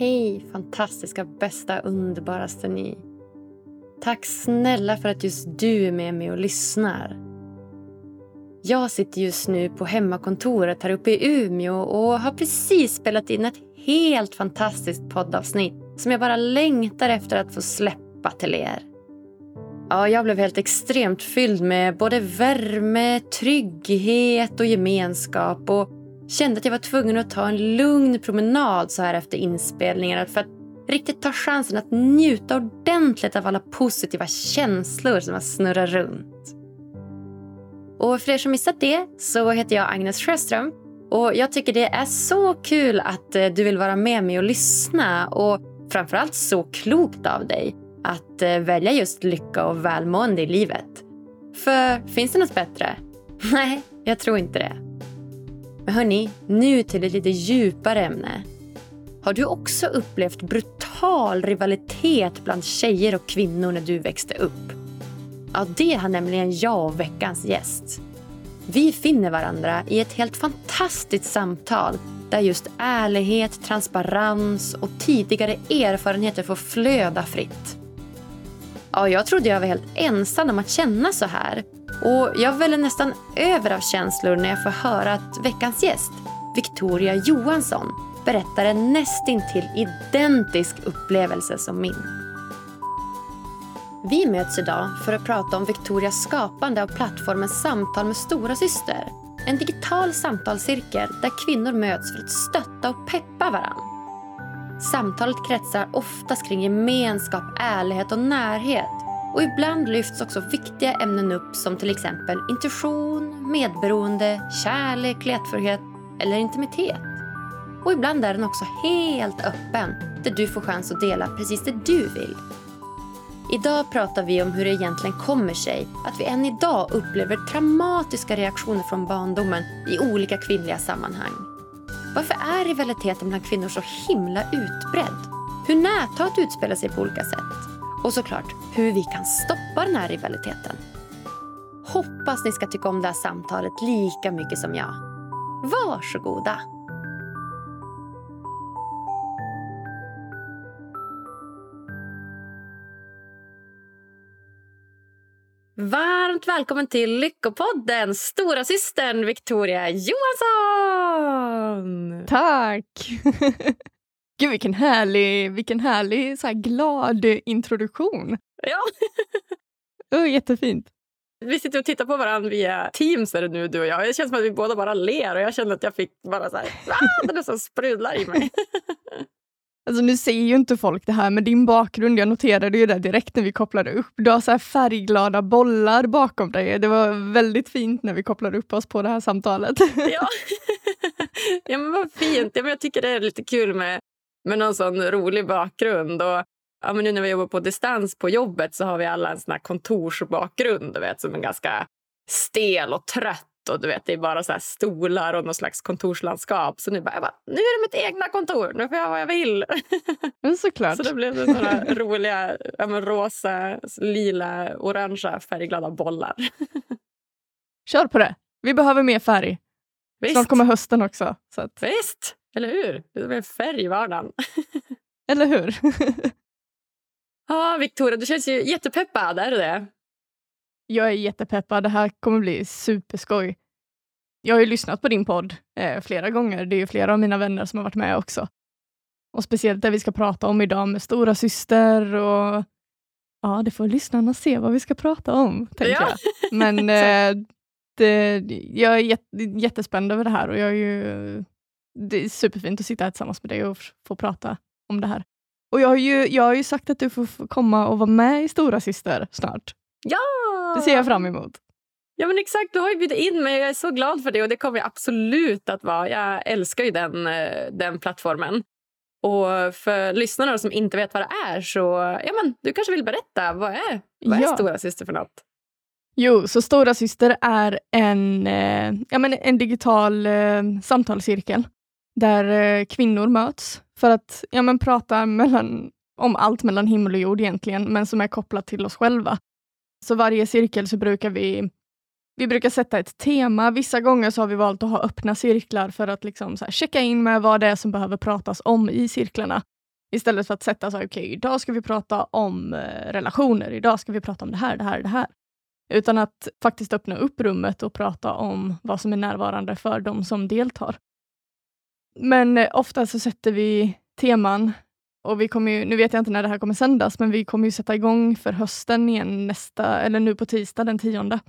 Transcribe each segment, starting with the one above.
Hej fantastiska, bästa, underbaraste ni. Tack snälla för att just du är med mig och lyssnar. Jag sitter just nu på hemmakontoret här uppe i Umeå och har precis spelat in ett helt fantastiskt poddavsnitt som jag bara längtar efter att få släppa till er. Ja, jag blev helt extremt fylld med både värme, trygghet och gemenskap och kände att jag var tvungen att ta en lugn promenad så här efter inspelningarna för att riktigt ta chansen att njuta ordentligt av alla positiva känslor som har snurrat runt. Och för er som missat det så heter jag Agnes Sjöström och jag tycker det är så kul att eh, du vill vara med mig och lyssna och framförallt så klokt av dig att eh, välja just lycka och välmående i livet. För finns det något bättre? Nej, jag tror inte det. Men hörni, nu till ett lite djupare ämne. Har du också upplevt brutal rivalitet bland tjejer och kvinnor när du växte upp? Ja, det har nämligen jag och veckans gäst. Vi finner varandra i ett helt fantastiskt samtal där just ärlighet, transparens och tidigare erfarenheter får flöda fritt. Ja, jag trodde jag var helt ensam om att känna så här. Och jag väller nästan över av känslor när jag får höra att veckans gäst, Victoria Johansson, berättar en nästintill identisk upplevelse som min. Vi möts idag för att prata om Victorias skapande av plattformen Samtal med stora syster. En digital samtalscirkel där kvinnor möts för att stötta och peppa varandra. Samtalet kretsar oftast kring gemenskap, ärlighet och närhet. Och ibland lyfts också viktiga ämnen upp som till exempel intuition, medberoende, kärlek, lättfullhet eller intimitet. Och ibland är den också helt öppen där du får chans att dela precis det du vill. Idag pratar vi om hur det egentligen kommer sig att vi än idag upplever traumatiska reaktioner från barndomen i olika kvinnliga sammanhang. Varför är rivaliteten bland kvinnor så himla utbredd? Hur näthat utspelar sig på olika sätt? Och såklart hur vi kan stoppa den här rivaliteten. Hoppas ni ska tycka om det här samtalet lika mycket som jag. Varsågoda! Varmt välkommen till Lyckopodden, stora systern Victoria Johansson! Tack! Gud, vilken härlig, vilken härlig så här glad introduktion. Ja. oh, jättefint. Vi sitter och tittar på varandra via Teams är det nu, du och jag. Det känns som att vi båda bara ler och jag känner att jag fick bara så här, ah, det nästan sprudlar i mig. Alltså nu ser ju inte folk det här, men din bakgrund, jag noterade ju det direkt när vi kopplade upp. Du har så färgglada bollar bakom dig. Det var väldigt fint när vi kopplade upp oss på det här samtalet. Ja, ja men vad fint. Ja, men jag tycker det är lite kul med, med någon sån rolig bakgrund. Och, ja, men nu när vi jobbar på distans på jobbet så har vi alla en sån här kontorsbakgrund du vet, som är ganska stel och trött och du vet, det är bara så stolar och någon slags kontorslandskap. Så nu, bara, bara, nu är det mitt egna kontor, nu får jag vad jag vill. Men såklart. Så då blev det några roliga ja, men rosa, lila, orangea färgglada bollar. Kör på det. Vi behöver mer färg. Visst. Snart kommer hösten också. Så att... Visst, eller hur? Det blir färg i vardagen. eller hur? ja, Victoria, du känns ju jättepeppad. Är du det? Jag är jättepeppad. Det här kommer bli superskoj. Jag har ju lyssnat på din podd eh, flera gånger. Det är ju flera av mina vänner som har varit med också. Och speciellt det vi ska prata om idag med stora syster och ja, det får lyssnarna se vad vi ska prata om, tänker ja. jag. Men eh, det, jag är jätte, jättespänd över det här och jag är ju, det är superfint att sitta här tillsammans med dig och få prata om det här. Och jag har ju, jag har ju sagt att du får komma och vara med i Stora Syster snart. Ja! Det ser jag fram emot. Ja men exakt, du har ju bjudit in mig jag är så glad för det och det kommer jag absolut att vara. Jag älskar ju den, eh, den plattformen. Och för lyssnarna som inte vet vad det är så ja men du kanske vill berätta, vad är, vad är ja. Stora Syster för något? Jo, så Stora Syster är en, eh, ja, men en digital eh, samtalscirkel där eh, kvinnor möts för att ja, men prata mellan, om allt mellan himmel och jord egentligen, men som är kopplat till oss själva. Så varje cirkel så brukar vi vi brukar sätta ett tema. Vissa gånger så har vi valt att ha öppna cirklar för att liksom så checka in med vad det är som behöver pratas om i cirklarna. Istället för att sätta så här, okej, okay, idag ska vi prata om eh, relationer, idag ska vi prata om det här, det här, det här. Utan att faktiskt öppna upp rummet och prata om vad som är närvarande för de som deltar. Men eh, ofta så sätter vi teman och vi kommer ju, nu vet jag inte när det här kommer sändas, men vi kommer ju sätta igång för hösten igen nästa, eller nu på tisdag den tionde.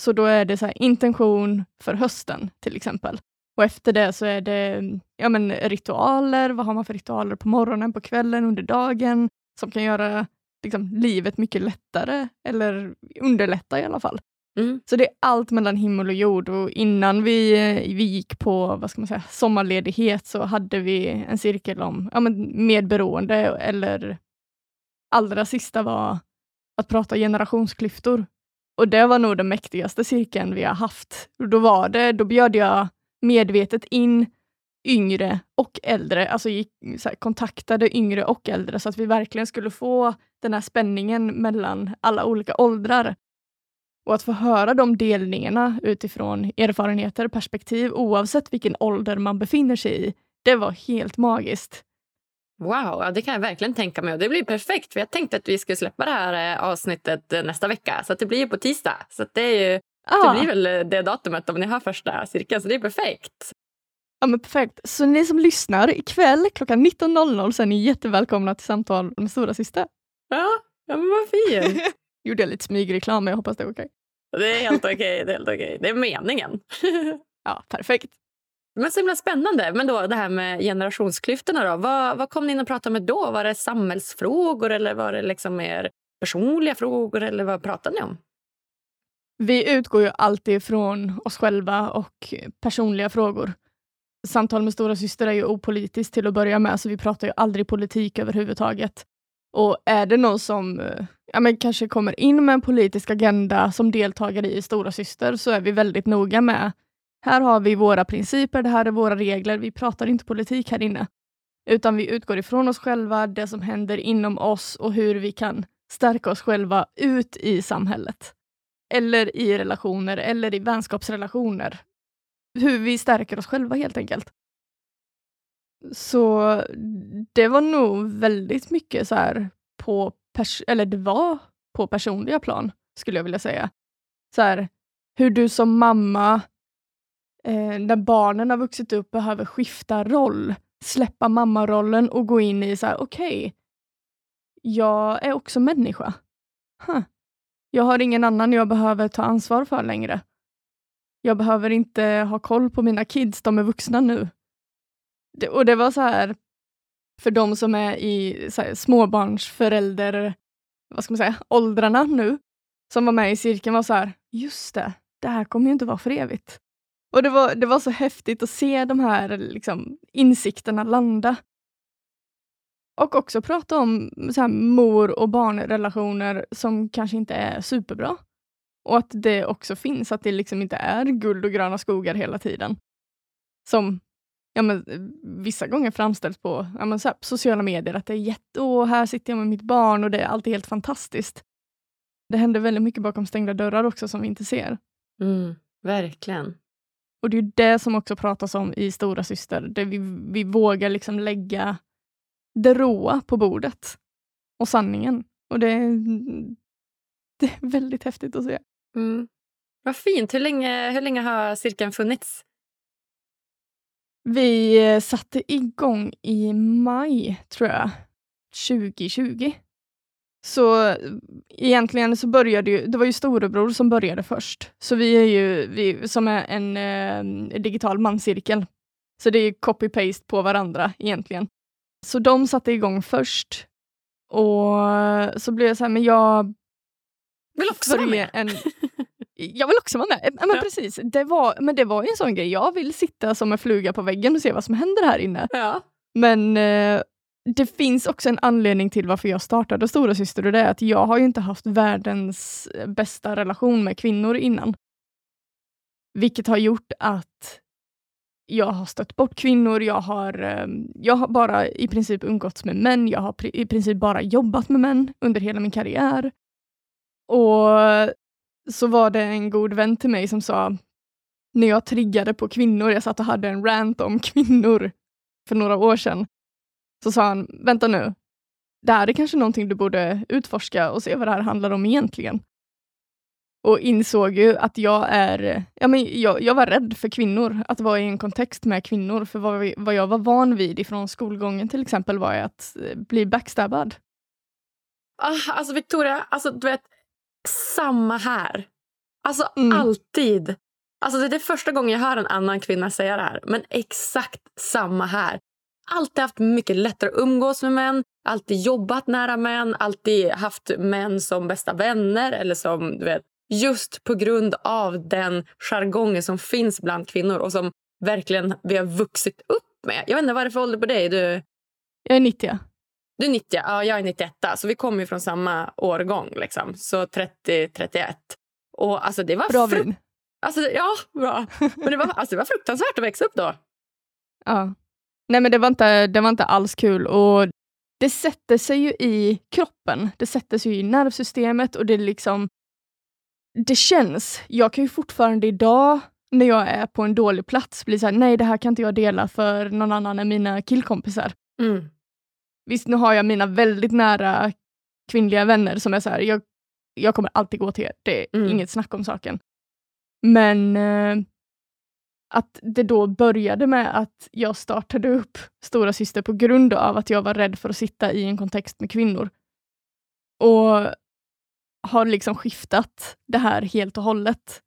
Så då är det så intention för hösten till exempel. Och efter det så är det ja, men ritualer. Vad har man för ritualer på morgonen, på kvällen, under dagen som kan göra liksom, livet mycket lättare eller underlätta i alla fall. Mm. Så det är allt mellan himmel och jord och innan vi, eh, vi gick på vad ska man säga, sommarledighet så hade vi en cirkel om ja, men medberoende eller allra sista var att prata generationsklyftor. Och det var nog den mäktigaste cirkeln vi har haft. Då var det, då bjöd jag medvetet in yngre och äldre, alltså gick, här, kontaktade yngre och äldre så att vi verkligen skulle få den här spänningen mellan alla olika åldrar. Och att få höra de delningarna utifrån erfarenheter och perspektiv oavsett vilken ålder man befinner sig i, det var helt magiskt. Wow, det kan jag verkligen tänka mig. Och det blir perfekt, för jag tänkte att vi skulle släppa det här eh, avsnittet eh, nästa vecka. Så det blir på tisdag. Så det, är ju, ah. det blir väl eh, det datumet om ni har första cirkeln, så det är perfekt. Ja men perfekt. Så ni som lyssnar ikväll klockan 19.00 så är ni jättevälkomna till samtal med stora syster. Ja, ja men vad fint. Gjorde jag lite smygreklam, men jag hoppas det är okej. Okay. Det är helt okej. Okay, det är helt okej. Okay. Det är meningen. ja, perfekt. Men så himla spännande. Men då det här med generationsklyftorna då. Vad, vad kom ni in och pratade med då? Var det samhällsfrågor eller var det liksom mer personliga frågor eller vad pratade ni om? Vi utgår ju alltid från oss själva och personliga frågor. Samtal med stora syster är ju opolitiskt till att börja med, så vi pratar ju aldrig politik överhuvudtaget. Och är det någon som eh, ja, men kanske kommer in med en politisk agenda som deltagare i Stora Syster så är vi väldigt noga med här har vi våra principer, det här är våra regler. Vi pratar inte politik här inne, utan vi utgår ifrån oss själva, det som händer inom oss och hur vi kan stärka oss själva ut i samhället. Eller i relationer eller i vänskapsrelationer. Hur vi stärker oss själva helt enkelt. Så det var nog väldigt mycket så här på, eller det var på personliga plan, skulle jag vilja säga. Så här, hur du som mamma, eh, när barnen har vuxit upp, behöver skifta roll, släppa mammarollen och gå in i så här, okej, okay, jag är också människa. Huh. Jag har ingen annan jag behöver ta ansvar för längre. Jag behöver inte ha koll på mina kids, de är vuxna nu. Det, och det var så här, för de som är i så här, småbarnsförälder, vad ska man säga, åldrarna nu, som var med i cirkeln var så här, just det, det här kommer ju inte vara för evigt. Och det var, det var så häftigt att se de här liksom, insikterna landa. Och också prata om så här, mor och barnrelationer som kanske inte är superbra. Och att det också finns, att det liksom inte är guld och gröna skogar hela tiden. Som ja, men, vissa gånger framställs på ja, men, här, sociala medier, att det är jätte, åh, här sitter jag med mitt barn och det är alltid helt fantastiskt. Det händer väldigt mycket bakom stängda dörrar också som vi inte ser. Mm, verkligen. Och det är det som också pratas om i Stora syster, där vi, vi vågar liksom lägga det råa på bordet och sanningen. Och det, det är väldigt häftigt att se. Mm. Vad fint. Hur länge, hur länge har cirkeln funnits? Vi eh, satte igång i maj, tror jag, 2020. Så egentligen så började ju, det var ju storebror som började först. Så vi är ju, vi, som är en eh, digital manscirkel. Så det är copy-paste på varandra egentligen. Så de satte igång först. Och så blev jag så här, men jag vill också vara med. En, jag vill också vara med. Men ja. precis, det var, men det var ju en sån grej. Jag vill sitta som en fluga på väggen och se vad som händer här inne. Ja. Men eh, det finns också en anledning till varför jag startade Stora Syster och det är att jag har ju inte haft världens bästa relation med kvinnor innan. Vilket har gjort att jag har stött bort kvinnor, jag har, ehm, jag har bara i princip umgåtts med män, jag har i princip bara jobbat med män under hela min karriär. Och så var det en god vän till mig som sa, när jag triggade på kvinnor, jag satt och hade en rant om kvinnor för några år sedan, så sa han, vänta nu, det här är kanske någonting du borde utforska och se vad det här handlar om egentligen. Och insåg ju att jag är, ja men jag, jag var rädd för kvinnor, att vara i en kontext med kvinnor, för vad, vi, vad jag var van vid ifrån skolgången till exempel var att eh, bli backstabbad. Ah, alltså Victoria, alltså du vet, samma här. Alltså mm. alltid. Alltså det är första gången jag hör en annan kvinna säga det här. Men exakt samma här. Alltid haft mycket lättare att umgås med män, alltid jobbat nära män, alltid haft män som bästa vänner eller som du vet, just på grund av den jargongen som finns bland kvinnor och som verkligen vi har vuxit upp med. Jag vet inte, vad är det för ålder på dig? Du... Jag är 90. Du är 90, ja, jag är 91. Så vi kommer från samma årgång. Liksom. Så 30-31. Och alltså det var Bra vin. Alltså, ja, bra. Men det var, alltså, det var fruktansvärt att växa upp då. Ja. Nej, men det var inte, det var inte alls kul. Och det sätter sig ju i kroppen. Det sätter sig i nervsystemet och det liksom... Det känns. Jag kan ju fortfarande idag när jag är på en dålig plats bli så här, nej det här kan inte jag dela för någon annan än mina killkompisar. Mm. Visst, nu har jag mina väldigt nära kvinnliga vänner som är så här, jag, jag kommer alltid gå till er. Det är mm. inget snack om saken. Men eh, att det då började med att jag startade upp Stora Syster på grund av att jag var rädd för att sitta i en kontext med kvinnor. Och har liksom skiftat det här helt och hållet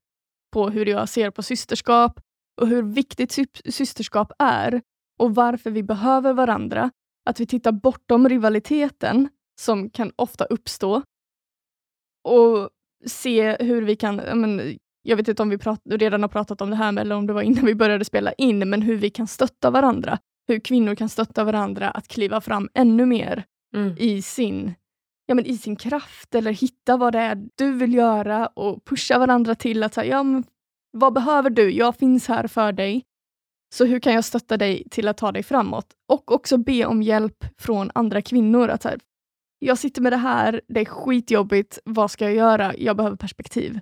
på hur jag ser på systerskap och hur viktigt sy systerskap är och varför vi behöver varandra. Att vi tittar bortom rivaliteten som kan ofta uppstå och se hur vi kan men, jag vet inte om vi prat, redan har pratat om det här eller om det var innan vi började spela in, men hur vi kan stötta varandra. Hur kvinnor kan stötta varandra att kliva fram ännu mer mm. i, sin, ja, men i sin kraft eller hitta vad det är du vill göra och pusha varandra till att säga, ja, men, vad behöver du? Jag finns här för dig. Så hur kan jag stötta dig till att ta dig framåt? Och också be om hjälp från andra kvinnor. Att här, jag sitter med det här, det är skitjobbigt, vad ska jag göra? Jag behöver perspektiv.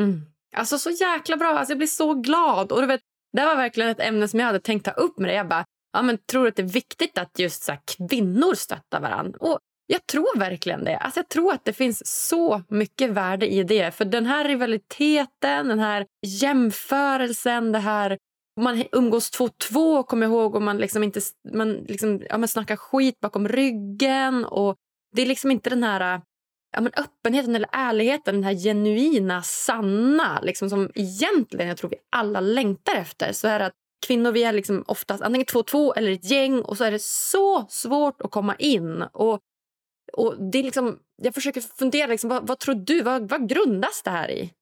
Mm. Alltså så jäkla bra. Alltså, jag blir så glad. Och du vet, det var verkligen ett ämne som jag hade tänkt ta upp med dig. Jag bara, ja, men tror du att det är viktigt att just så här, kvinnor stöttar varandra? Och jag tror verkligen det. Alltså, jag tror att det finns så mycket värde i det. För den här rivaliteten, den här jämförelsen, det här man umgås två och två, kommer jag ihåg, och man liksom inte man liksom, ja, man snackar skit bakom ryggen. Och Det är liksom inte den här ja, men öppenheten eller ärligheten, den här genuina, sanna liksom som egentligen jag tror vi alla längtar efter. Så är det att kvinnor vi är liksom oftast antingen två och två eller ett gäng och så är det så svårt att komma in. Och, och det är liksom, jag försöker fundera, liksom, vad, vad tror du? Vad, vad grundas det här i?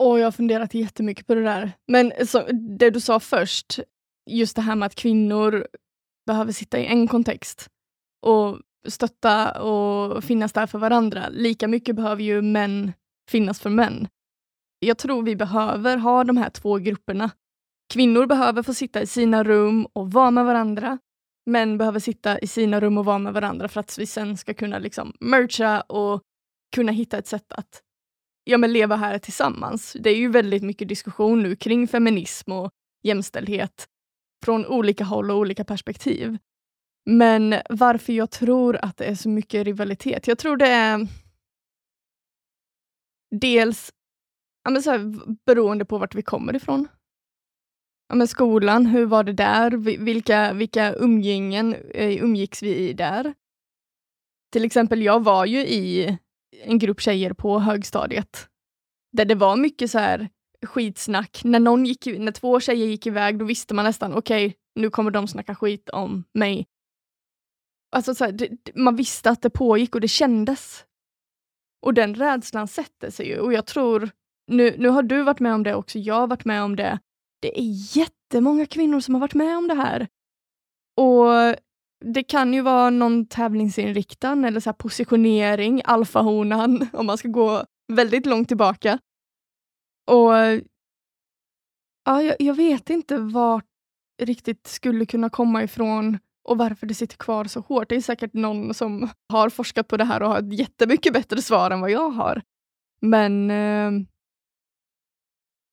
Och jag har funderat jättemycket på det där. Men så, det du sa först, just det här med att kvinnor behöver sitta i en kontext och stötta och finnas där för varandra. Lika mycket behöver ju män finnas för män. Jag tror vi behöver ha de här två grupperna. Kvinnor behöver få sitta i sina rum och vara med varandra. Män behöver sitta i sina rum och vara med varandra för att vi sen ska kunna liksom mercha och kunna hitta ett sätt att ja, men leva här tillsammans. Det är ju väldigt mycket diskussion nu kring feminism och jämställdhet från olika håll och olika perspektiv. Men varför jag tror att det är så mycket rivalitet? Jag tror det är dels ja, men så här, beroende på vart vi kommer ifrån. Ja, men skolan, hur var det där? Vilka, vilka umgängen eh, umgicks vi i där? Till exempel, jag var ju i en grupp tjejer på högstadiet där det var mycket så här skitsnack. När, någon gick, när två tjejer gick iväg, då visste man nästan okej, okay, nu kommer de snacka skit om mig. Alltså så här, det, man visste att det pågick och det kändes. Och den rädslan sätter sig ju och jag tror, nu, nu har du varit med om det också, jag har varit med om det. Det är jättemånga kvinnor som har varit med om det här. Och det kan ju vara någon tävlingsinriktan eller så positionering, alfahonan, om man ska gå väldigt långt tillbaka. Och ja, jag, jag vet inte vart riktigt skulle kunna komma ifrån och varför det sitter kvar så hårt. Det är säkert någon som har forskat på det här och har ett jättemycket bättre svar än vad jag har. Men, eh,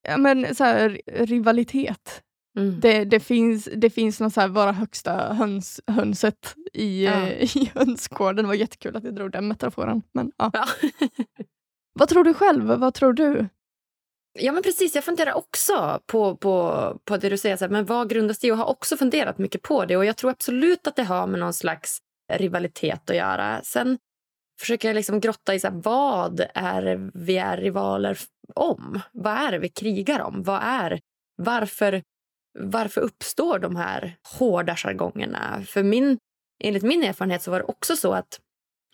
ja, men så här, rivalitet. Mm. Det, det, finns, det finns något så här, vara högsta höns, hönset i, ja. I hönsgården. Det var jättekul att jag drog den metaforen. Men, ja. ja. vad tror du själv? Vad tror du? Ja, men precis. Jag funderar också på, på, på det du säger. Så här, men vad grundas det i? Jag har också funderat mycket på det. Och Jag tror absolut att det har med någon slags rivalitet att göra. Sen försöker jag liksom grotta i så här, vad är vi är rivaler om. Vad är det vi krigar om? Vad är, varför, varför uppstår de här hårda jargongerna? För min, enligt min erfarenhet så var det också så att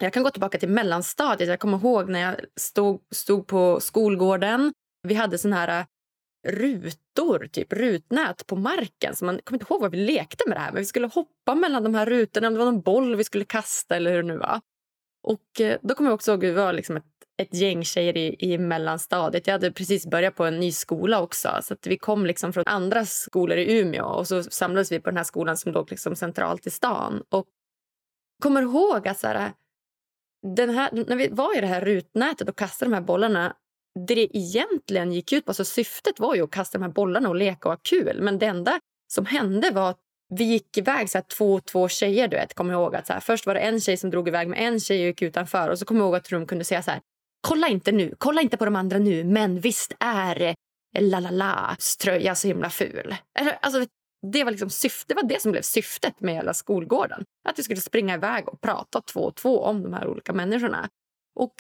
jag kan gå tillbaka till mellanstadiet. Jag kommer ihåg när jag stod, stod på skolgården. Vi hade sån här eh, rutor, typ rutnät på marken. Så man kommer inte ihåg vad vi lekte med det här. Men vi skulle hoppa mellan de här rutorna. Om det var någon boll vi skulle kasta eller hur det nu var. Och eh, då kommer jag också ihåg att vi var liksom ett ett gäng tjejer i, i mellanstadiet. Jag hade precis börjat på en ny skola också. Så vi kom liksom från andra skolor i Umeå och så samlades vi på den här skolan som låg liksom centralt i stan. Och kommer ihåg att så här, den här, när vi var i det här rutnätet och kastade de här bollarna det det egentligen gick ut på, alltså syftet var ju att kasta de här bollarna och leka och ha kul. Men det enda som hände var att vi gick iväg så här, två två tjejer. Du vet, kom ihåg att så här, Först var det en tjej som drog iväg med en tjej och gick utanför. Och så kom jag ihåg att de kunde säga så här, kolla inte nu, kolla inte på de andra nu, men visst är eh, la la la tröja så himla ful. Alltså, det var liksom syfte, det var det som blev syftet med hela skolgården. Att vi skulle springa iväg och prata två och två om de här olika människorna. Och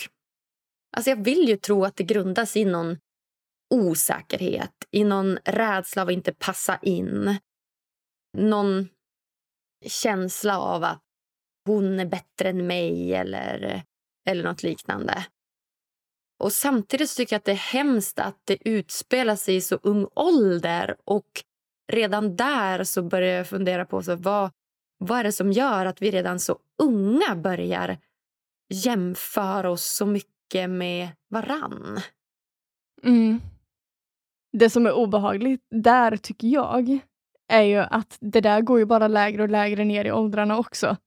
alltså jag vill ju tro att det grundas i någon osäkerhet, i någon rädsla av att inte passa in. Någon känsla av att hon är bättre än mig eller, eller något liknande. Och Samtidigt tycker jag att det är hemskt att det utspelar sig i så ung ålder. Och Redan där så börjar jag fundera på så vad, vad är det som gör att vi redan så unga börjar jämföra oss så mycket med varann. Mm. Det som är obehagligt där, tycker jag, är ju att det där går ju bara lägre och lägre ner i åldrarna också.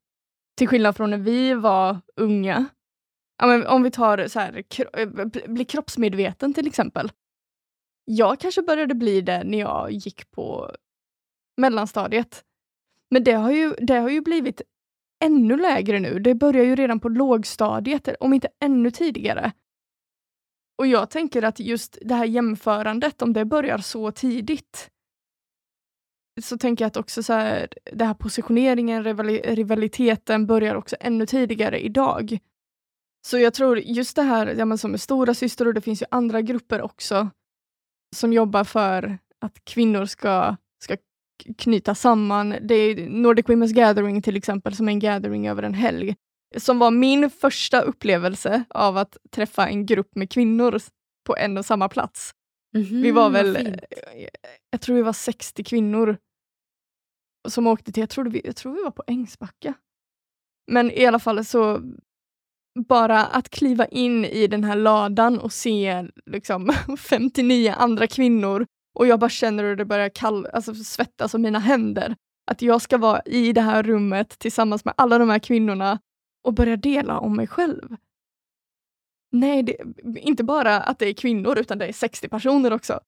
Till skillnad från när vi var unga ja, men om vi tar så här, kro eh, bli kroppsmedveten till exempel. Jag kanske började bli det när jag gick på mellanstadiet. Men det har ju, det har ju blivit ännu lägre nu. Det börjar ju redan på lågstadiet, om inte ännu tidigare. Och jag tänker att just det här jämförandet, om det börjar så tidigt, så tänker jag att också så här, det här positioneringen, rivaliteten börjar också ännu tidigare idag. Så jag tror just det här ja, men som är stora syster och det finns ju andra grupper också som jobbar för att kvinnor ska, ska knyta samman. Det är Nordic Women's Gathering till exempel, som är en gathering över en helg, som var min första upplevelse av att träffa en grupp med kvinnor på en och samma plats. Mm -hmm, vi var väl, jag tror vi var 60 kvinnor som åkte till, jag tror vi, jag tror vi var på Ängsbacka. Men i alla fall så bara att kliva in i den här ladan och se liksom 59 andra kvinnor och jag bara känner hur det börjar kall alltså svettas om mina händer. Att jag ska vara i det här rummet tillsammans med alla de här kvinnorna och börja dela om mig själv. Nej, det, inte bara att det är kvinnor utan det är 60 personer också.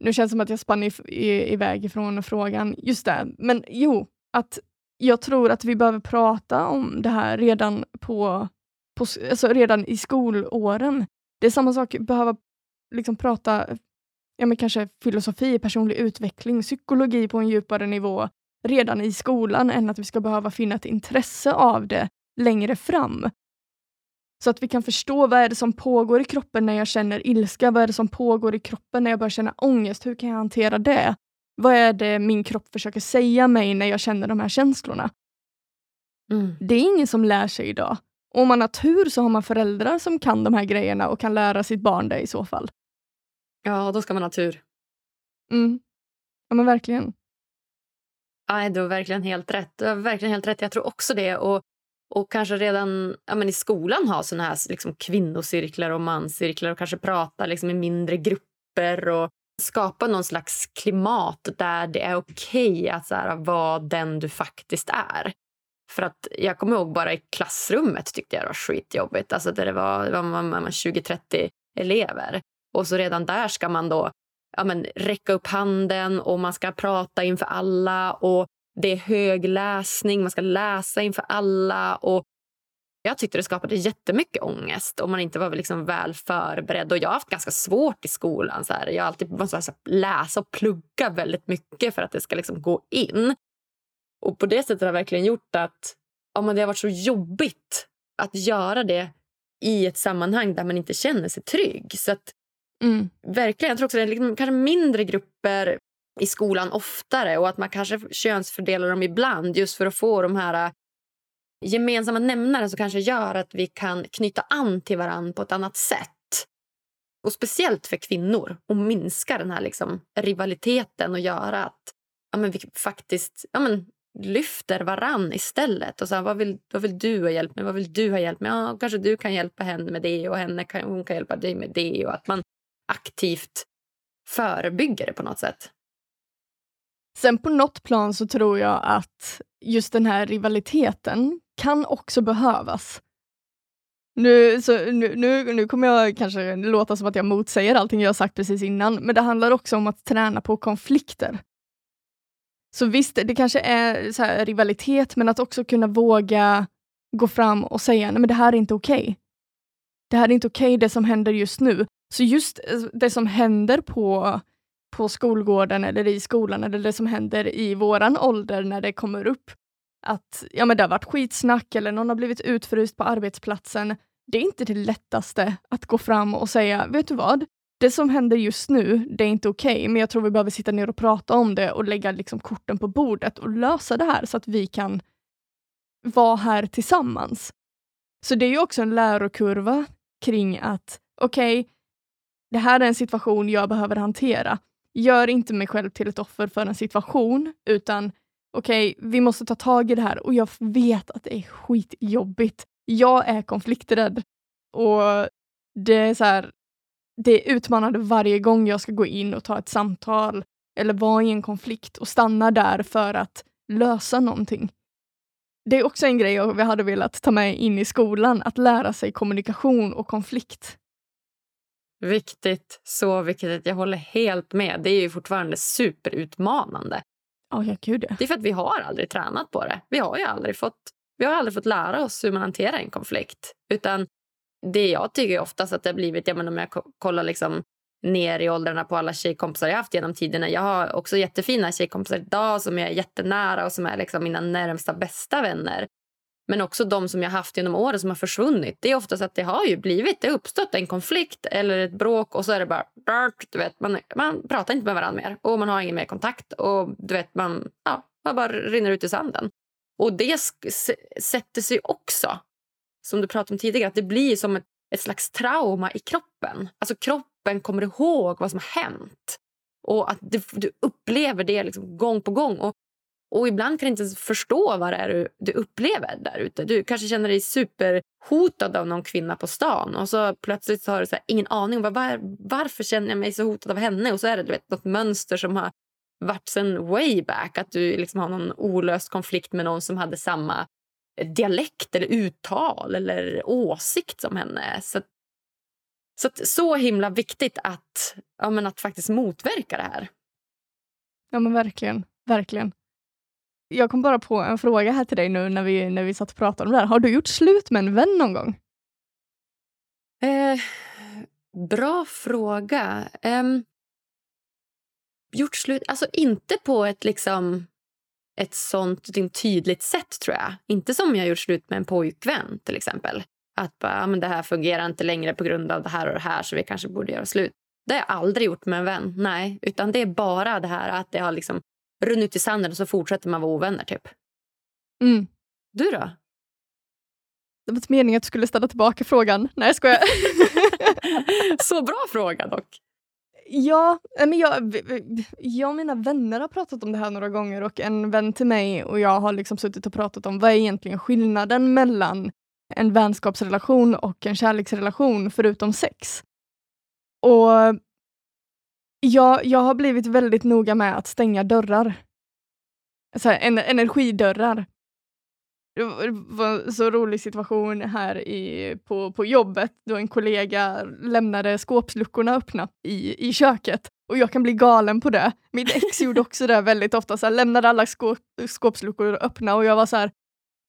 Nu känns det som att jag spann i, i, iväg ifrån frågan. Just det, men jo, att jag tror att vi behöver prata om det här redan på på, alltså redan i skolåren. Det är samma sak, behöva liksom prata ja, men kanske filosofi, personlig utveckling, psykologi på en djupare nivå redan i skolan än att vi ska behöva finna ett intresse av det längre fram. Så att vi kan förstå vad är det som pågår i kroppen när jag känner ilska, vad är det som pågår i kroppen när jag börjar känna ångest, hur kan jag hantera det? Vad är det min kropp försöker säga mig när jag känner de här känslorna? Mm. Det är ingen som lär sig idag om man har tur så har man föräldrar som kan de här grejerna och kan lära sitt barn det i så fall. Ja, då ska man ha tur. Mm. Ja, men verkligen. Nej, du har verkligen helt rätt. Du har verkligen helt rätt. Jag tror också det. Och, och kanske redan ja, men i skolan ha såna här liksom, kvinnocirklar och manscirklar och kanske prata liksom, i mindre grupper och skapa någon slags klimat där det är okej okay att så här, vara den du faktiskt är. För att jag kommer ihåg bara i klassrummet tyckte jag det var skitjobbigt. Alltså där det var, var 20-30 elever. Och så redan där ska man då ja, men, räcka upp handen och man ska prata inför alla. och Det är högläsning, man ska läsa inför alla. och jag tyckte det skapade jättemycket ångest om man inte var liksom väl förberedd. Och Jag har haft ganska svårt i skolan. Så här. Jag har alltid måste läsa och plugga väldigt mycket för att det ska liksom gå in. Och På det sättet har det verkligen gjort att ja, men det har varit så jobbigt att göra det i ett sammanhang där man inte känner sig trygg. Så att, mm. verkligen, Jag tror också att det är liksom, kanske mindre grupper i skolan oftare och att man kanske könsfördelar dem ibland just för att få de här gemensamma nämnare som kanske gör att vi kan knyta an till varandra på ett annat sätt. Och Speciellt för kvinnor, och minska den här liksom rivaliteten och göra att ja, men vi faktiskt ja, men lyfter varann istället. Och så här, vad, vill, vad vill du ha hjälp med? Vad vill du ha hjälp med? Ja, kanske du kan hjälpa henne med det och henne kan, hon kan hjälpa dig med det. Och att man aktivt förebygger det på något sätt. Sen på något plan så tror jag att just den här rivaliteten kan också behövas. Nu, så, nu, nu, nu kommer jag kanske låta som att jag motsäger allting jag sagt precis innan, men det handlar också om att träna på konflikter. Så visst, det kanske är så här, rivalitet, men att också kunna våga gå fram och säga, nej men det här är inte okej. Okay. Det här är inte okej okay, det som händer just nu. Så just eh, det som händer på, på skolgården eller i skolan, eller det som händer i våran ålder när det kommer upp, att ja, men det har varit skitsnack eller någon har blivit utfryst på arbetsplatsen. Det är inte det lättaste att gå fram och säga, vet du vad? Det som händer just nu, det är inte okej, okay, men jag tror vi behöver sitta ner och prata om det och lägga liksom korten på bordet och lösa det här så att vi kan vara här tillsammans. Så det är ju också en lärokurva kring att okej, okay, det här är en situation jag behöver hantera. Gör inte mig själv till ett offer för en situation, utan okej, okay, vi måste ta tag i det här och jag vet att det är skitjobbigt. Jag är konflikträdd och det är så här, det är utmanande varje gång jag ska gå in och ta ett samtal eller vara i en konflikt och stanna där för att lösa någonting. Det är också en grej jag hade velat ta med in i skolan, att lära sig kommunikation och konflikt. Viktigt, så viktigt. Jag håller helt med. Det är ju fortfarande superutmanande. Oh, ja, gud, ja. Det är för att vi har aldrig tränat på det. Vi har ju aldrig fått, vi har aldrig fått lära oss hur man hanterar en konflikt. Utan det jag tycker oftast att det har blivit, ja, men om jag kollar liksom ner i åldrarna på alla tjejkompisar jag haft genom tiderna. Jag har också jättefina tjejkompisar idag som jag är jättenära och som är liksom mina närmsta bästa vänner. Men också de som jag haft genom åren som har försvunnit. Det är oftast att det har ju blivit, det har uppstått en konflikt eller ett bråk och så är det bara, du vet, man, man pratar inte med varandra mer och man har ingen mer kontakt och du vet, man, ja, man bara rinner ut i sanden. Och det sätter sig också, som du pratade om tidigare, att det blir som ett, ett slags trauma i kroppen. Alltså kroppen kommer ihåg vad som har hänt. Och att du, du upplever det liksom gång på gång. Och och ibland kan du inte ens förstå vad det är du, du upplever där ute. Du kanske känner dig superhotad av någon kvinna på stan och så plötsligt så har du så här, ingen aning om var, varför känner jag mig så hotad av henne. Och så är det du vet, något mönster som har varit sen way back. Att du liksom har någon olöst konflikt med någon som hade samma dialekt eller uttal eller åsikt som henne. Så, så, att, så himla viktigt att, ja, men att faktiskt motverka det här. Ja men verkligen, verkligen. Jag kom bara på en fråga här till dig nu när vi, när vi satt och pratade om det här. Har du gjort slut med en vän någon gång? Eh, bra fråga. Eh, gjort slut? Alltså inte på ett liksom ett sånt tydligt sätt, tror jag. Inte som jag gjort slut med en pojkvän, till exempel. Att bara, ja, men det här fungerar inte längre på grund av det här och det här så vi kanske borde göra slut. Det har jag aldrig gjort med en vän. Nej, utan det är bara det här att det har liksom runnit i sanden och så fortsätter man vara ovänner. Typ. Mm. Du då? Det var inte meningen att du skulle ställa tillbaka frågan. Nej, jag skojar. så bra fråga dock. Ja, eh, men jag, jag och mina vänner har pratat om det här några gånger och en vän till mig och jag har liksom suttit och pratat om vad är egentligen skillnaden mellan en vänskapsrelation och en kärleksrelation förutom sex. Och jag, jag har blivit väldigt noga med att stänga dörrar. Så här, en, energidörrar. Det var en så rolig situation här i, på, på jobbet då en kollega lämnade skåpsluckorna öppna i, i köket. Och jag kan bli galen på det. Mitt ex gjorde också det väldigt ofta, så här, lämnade alla skåp, skåpsluckor öppna och jag var så här,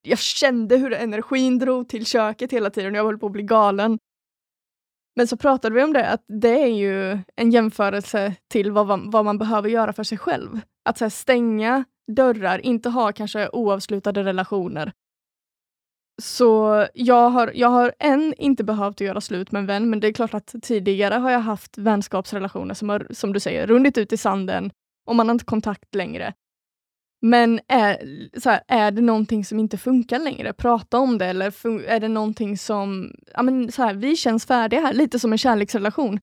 jag kände hur energin drog till köket hela tiden och jag höll på att bli galen. Men så pratade vi om det, att det är ju en jämförelse till vad, vad man behöver göra för sig själv. Att här, stänga dörrar, inte ha kanske oavslutade relationer. Så jag har, jag har än inte behövt göra slut med en vän, men det är klart att tidigare har jag haft vänskapsrelationer som har, som du säger, runnit ut i sanden och man har inte kontakt längre. Men är, så här, är det någonting som inte funkar längre? Prata om det eller är det någonting som, ja men så här, vi känns färdiga här, lite som en kärleksrelation.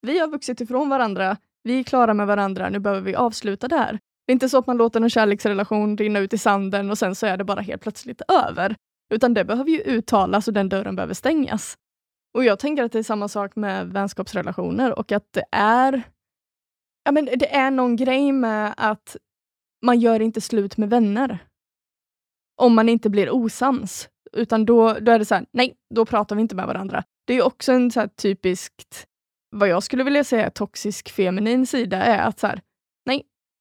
Vi har vuxit ifrån varandra, vi är klara med varandra, nu behöver vi avsluta det här. Det är inte så att man låter en kärleksrelation rinna ut i sanden och sen så är det bara helt plötsligt över. Utan det behöver ju uttalas och den dörren behöver stängas. Och jag tänker att det är samma sak med vänskapsrelationer och att det är ja, men det är någon grej med att man gör inte slut med vänner. Om man inte blir osams. Utan då, då är det så här, nej, då pratar vi inte med varandra. Det är också en så här typiskt, vad jag skulle vilja säga toxisk feminin sida, är att så här,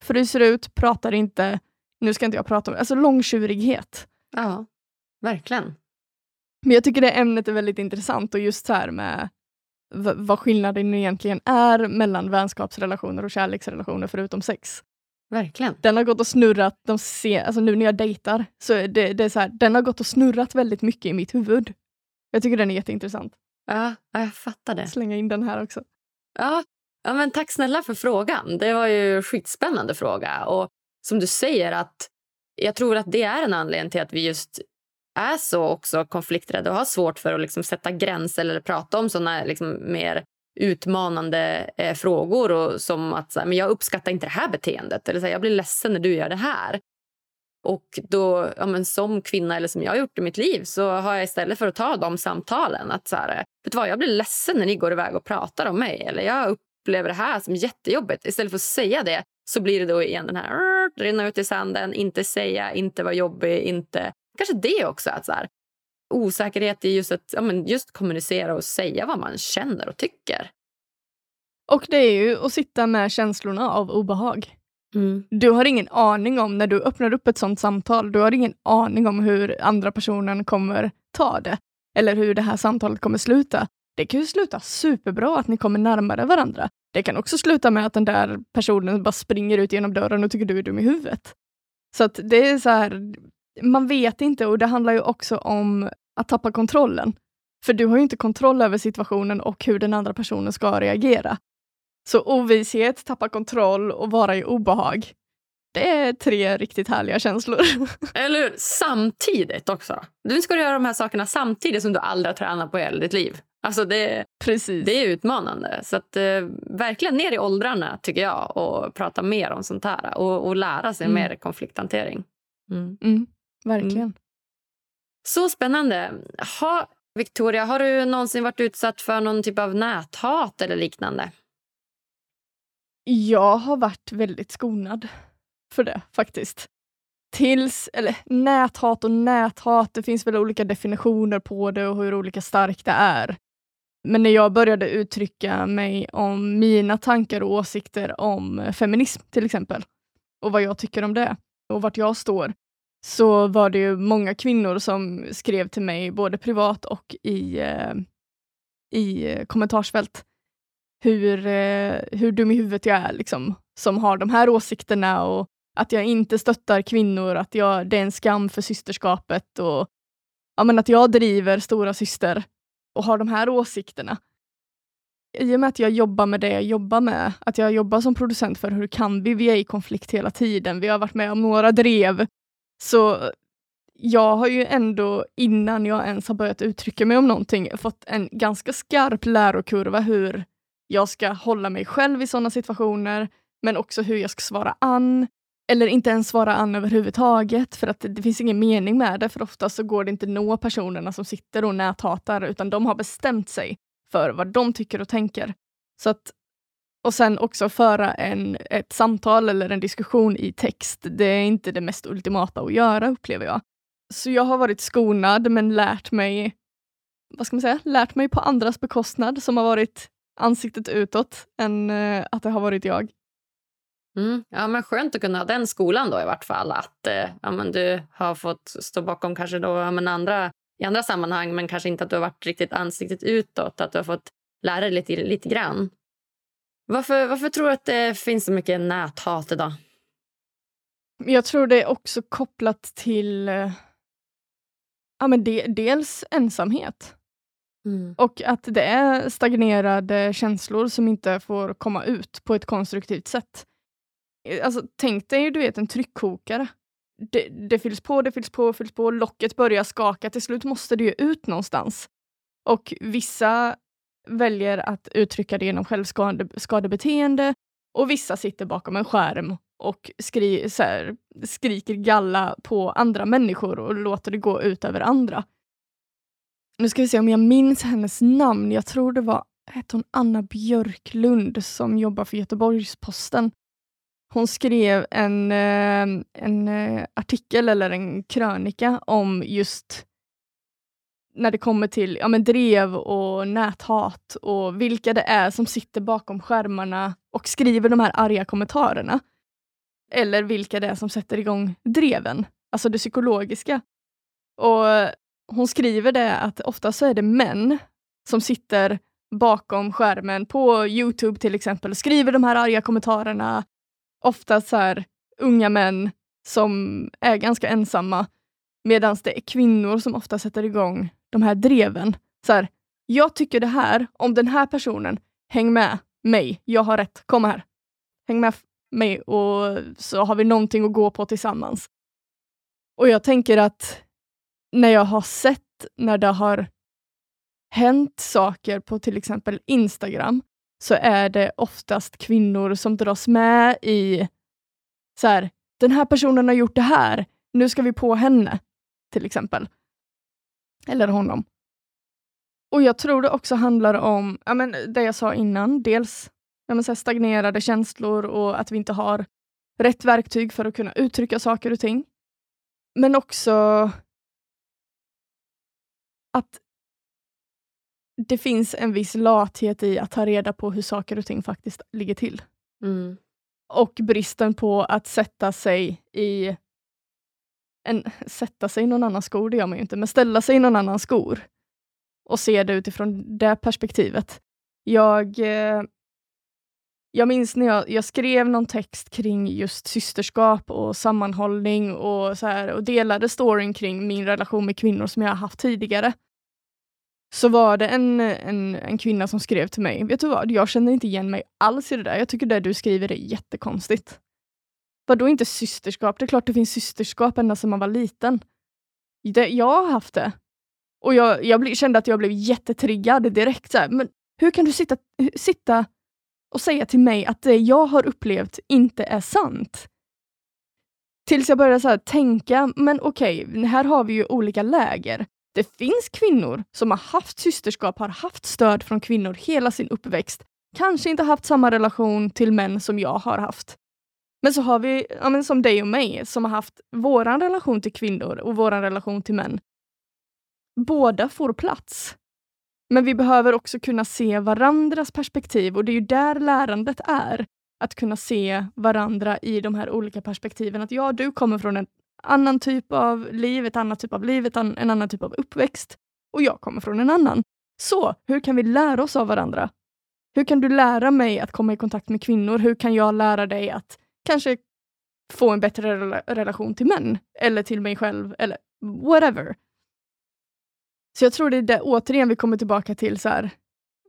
fryser ut, pratar inte, nu ska inte jag prata om Alltså långtjurighet. Ja, verkligen. Men jag tycker det ämnet är väldigt intressant och just så här med vad skillnaden egentligen är mellan vänskapsrelationer och kärleksrelationer förutom sex. Verkligen. Den har gått och snurrat, de ser, alltså nu när jag dejtar, så det, det är så här, den har gått och snurrat väldigt mycket i mitt huvud. Jag tycker den är jätteintressant. Ja, jag fattar det. Slänga in den här också. Ja, ja men tack snälla för frågan. Det var ju en skitspännande fråga. Och som du säger, att jag tror att det är en anledning till att vi just är så också konflikträdda och har svårt för att liksom sätta gränser eller prata om såna liksom mer utmanande eh, frågor och som att så här, men jag uppskattar inte det här beteendet eller så här, jag blir ledsen när du gör det här. Och då, ja, men som kvinna eller som jag har gjort i mitt liv så har jag istället för att ta de samtalen att så här, vet du vad, jag blir ledsen när ni går iväg och pratar om mig eller jag upplever det här som jättejobbigt. Istället för att säga det så blir det då igen den här rinna ut i sanden, inte säga, inte vara jobbig, inte... Kanske det också. Att så här, osäkerhet i just att ja, men just kommunicera och säga vad man känner och tycker. Och det är ju att sitta med känslorna av obehag. Mm. Du har ingen aning om, när du öppnar upp ett sånt samtal, du har ingen aning om hur andra personen kommer ta det. Eller hur det här samtalet kommer sluta. Det kan ju sluta superbra, att ni kommer närmare varandra. Det kan också sluta med att den där personen bara springer ut genom dörren och tycker du är dum i huvudet. Så att det är så här, man vet inte och det handlar ju också om att tappa kontrollen. För du har ju inte kontroll över situationen och hur den andra personen ska reagera. Så ovisshet, tappa kontroll och vara i obehag. Det är tre riktigt härliga känslor. Eller hur? Samtidigt också. Nu ska du göra de här sakerna samtidigt som du aldrig har tränat på i hela ditt liv. Alltså det, Precis. det är utmanande. Så att, eh, verkligen ner i åldrarna tycker jag och prata mer om sånt här och, och lära sig mm. mer konflikthantering. Mm. Mm, verkligen. Mm. Så spännande. Ha, Victoria, har du någonsin varit utsatt för någon typ av näthat eller liknande? Jag har varit väldigt skonad för det faktiskt. Tills, eller näthat och näthat, det finns väl olika definitioner på det och hur olika starkt det är. Men när jag började uttrycka mig om mina tankar och åsikter om feminism till exempel, och vad jag tycker om det och vart jag står, så var det ju många kvinnor som skrev till mig både privat och i, eh, i kommentarsfält hur, eh, hur dum i huvudet jag är, liksom, som har de här åsikterna och att jag inte stöttar kvinnor, att jag, det är en skam för systerskapet och ja, men att jag driver stora syster och har de här åsikterna. I och med att jag jobbar med det jag jobbar med, att jag jobbar som producent för Hur kan vi? Vi är i konflikt hela tiden. Vi har varit med om några drev. Så jag har ju ändå, innan jag ens har börjat uttrycka mig om någonting, fått en ganska skarp lärokurva hur jag ska hålla mig själv i sådana situationer, men också hur jag ska svara an. Eller inte ens svara an överhuvudtaget, för att det finns ingen mening med det, för ofta så går det inte nå personerna som sitter och näthatar, utan de har bestämt sig för vad de tycker och tänker. Så att, och sen också föra en, ett samtal eller en diskussion i text, det är inte det mest ultimata att göra, upplever jag. Så jag har varit skonad, men lärt mig, vad ska man säga, lärt mig på andras bekostnad, som har varit ansiktet utåt än eh, att det har varit jag. Mm. Ja, men skönt att kunna ha den skolan då i vart fall. Att eh, ja, men du har fått stå bakom kanske då, ja, men andra, i andra sammanhang men kanske inte att du har varit riktigt ansiktet utåt. Att du har fått lära dig lite, lite grann. Varför, varför tror du att det finns så mycket näthat idag? Jag tror det är också kopplat till eh, ja, men de, dels ensamhet. Mm. Och att det är stagnerade känslor som inte får komma ut på ett konstruktivt sätt. Eh, alltså, tänk dig du vet, en tryckkokare. Det, det fylls på, det fylls på, fylls på, locket börjar skaka. Till slut måste det ju ut någonstans. Och vissa väljer att uttrycka det genom självskadebeteende och vissa sitter bakom en skärm och skri här, skriker galla på andra människor och låter det gå ut över andra. Nu ska vi se om jag minns hennes namn. Jag tror det var hette hon Anna Björklund som jobbar för Göteborgs-Posten. Hon skrev en, eh, en eh, artikel eller en krönika om just när det kommer till ja, men drev och näthat och vilka det är som sitter bakom skärmarna och skriver de här arga kommentarerna. Eller vilka det är som sätter igång dreven, alltså det psykologiska. Och hon skriver det att ofta så är det män som sitter bakom skärmen på Youtube till exempel och skriver de här arga kommentarerna. Ofta så här unga män som är ganska ensamma medan det är kvinnor som ofta sätter igång de här dreven. Så här, jag tycker det här om den här personen. Häng med mig. Jag har rätt. Kom här. Häng med mig och så har vi någonting att gå på tillsammans. Och jag tänker att när jag har sett när det har hänt saker på till exempel Instagram så är det oftast kvinnor som dras med i så här, den här personen har gjort det här, nu ska vi på henne, till exempel. Eller honom. Och jag tror det också handlar om ja, men det jag sa innan. Dels ja, men så stagnerade känslor och att vi inte har rätt verktyg för att kunna uttrycka saker och ting. Men också att det finns en viss lathet i att ta reda på hur saker och ting faktiskt ligger till. Mm. Och bristen på att sätta sig i en, sätta sig i någon annans skor, det gör man ju inte, men ställa sig i någon annans skor och se det utifrån det perspektivet. Jag, eh, jag minns när jag, jag, skrev någon text kring just systerskap och sammanhållning och, så här, och delade storyn kring min relation med kvinnor som jag haft tidigare. Så var det en, en, en kvinna som skrev till mig, vet du vad, jag känner inte igen mig alls i det där. Jag tycker det du skriver är jättekonstigt. Vadå inte systerskap? Det är klart det finns systerskap ända sedan man var liten. Det, jag har haft det. Och jag, jag kände att jag blev jättetriggad direkt. Så här. Men hur kan du sitta, sitta och säga till mig att det jag har upplevt inte är sant? Tills jag började så här, tänka, men okej, okay, här har vi ju olika läger. Det finns kvinnor som har haft systerskap, har haft stöd från kvinnor hela sin uppväxt. Kanske inte haft samma relation till män som jag har haft. Men så har vi, ja, men som dig och mig, som har haft vår relation till kvinnor och vår relation till män. Båda får plats. Men vi behöver också kunna se varandras perspektiv och det är ju där lärandet är. Att kunna se varandra i de här olika perspektiven. Att ja, du kommer från en annan typ av liv, ett annat typ av liv, en annan typ av uppväxt och jag kommer från en annan. Så, hur kan vi lära oss av varandra? Hur kan du lära mig att komma i kontakt med kvinnor? Hur kan jag lära dig att kanske få en bättre rela relation till män, eller till mig själv, eller whatever. Så jag tror det är det, återigen vi kommer tillbaka till så här,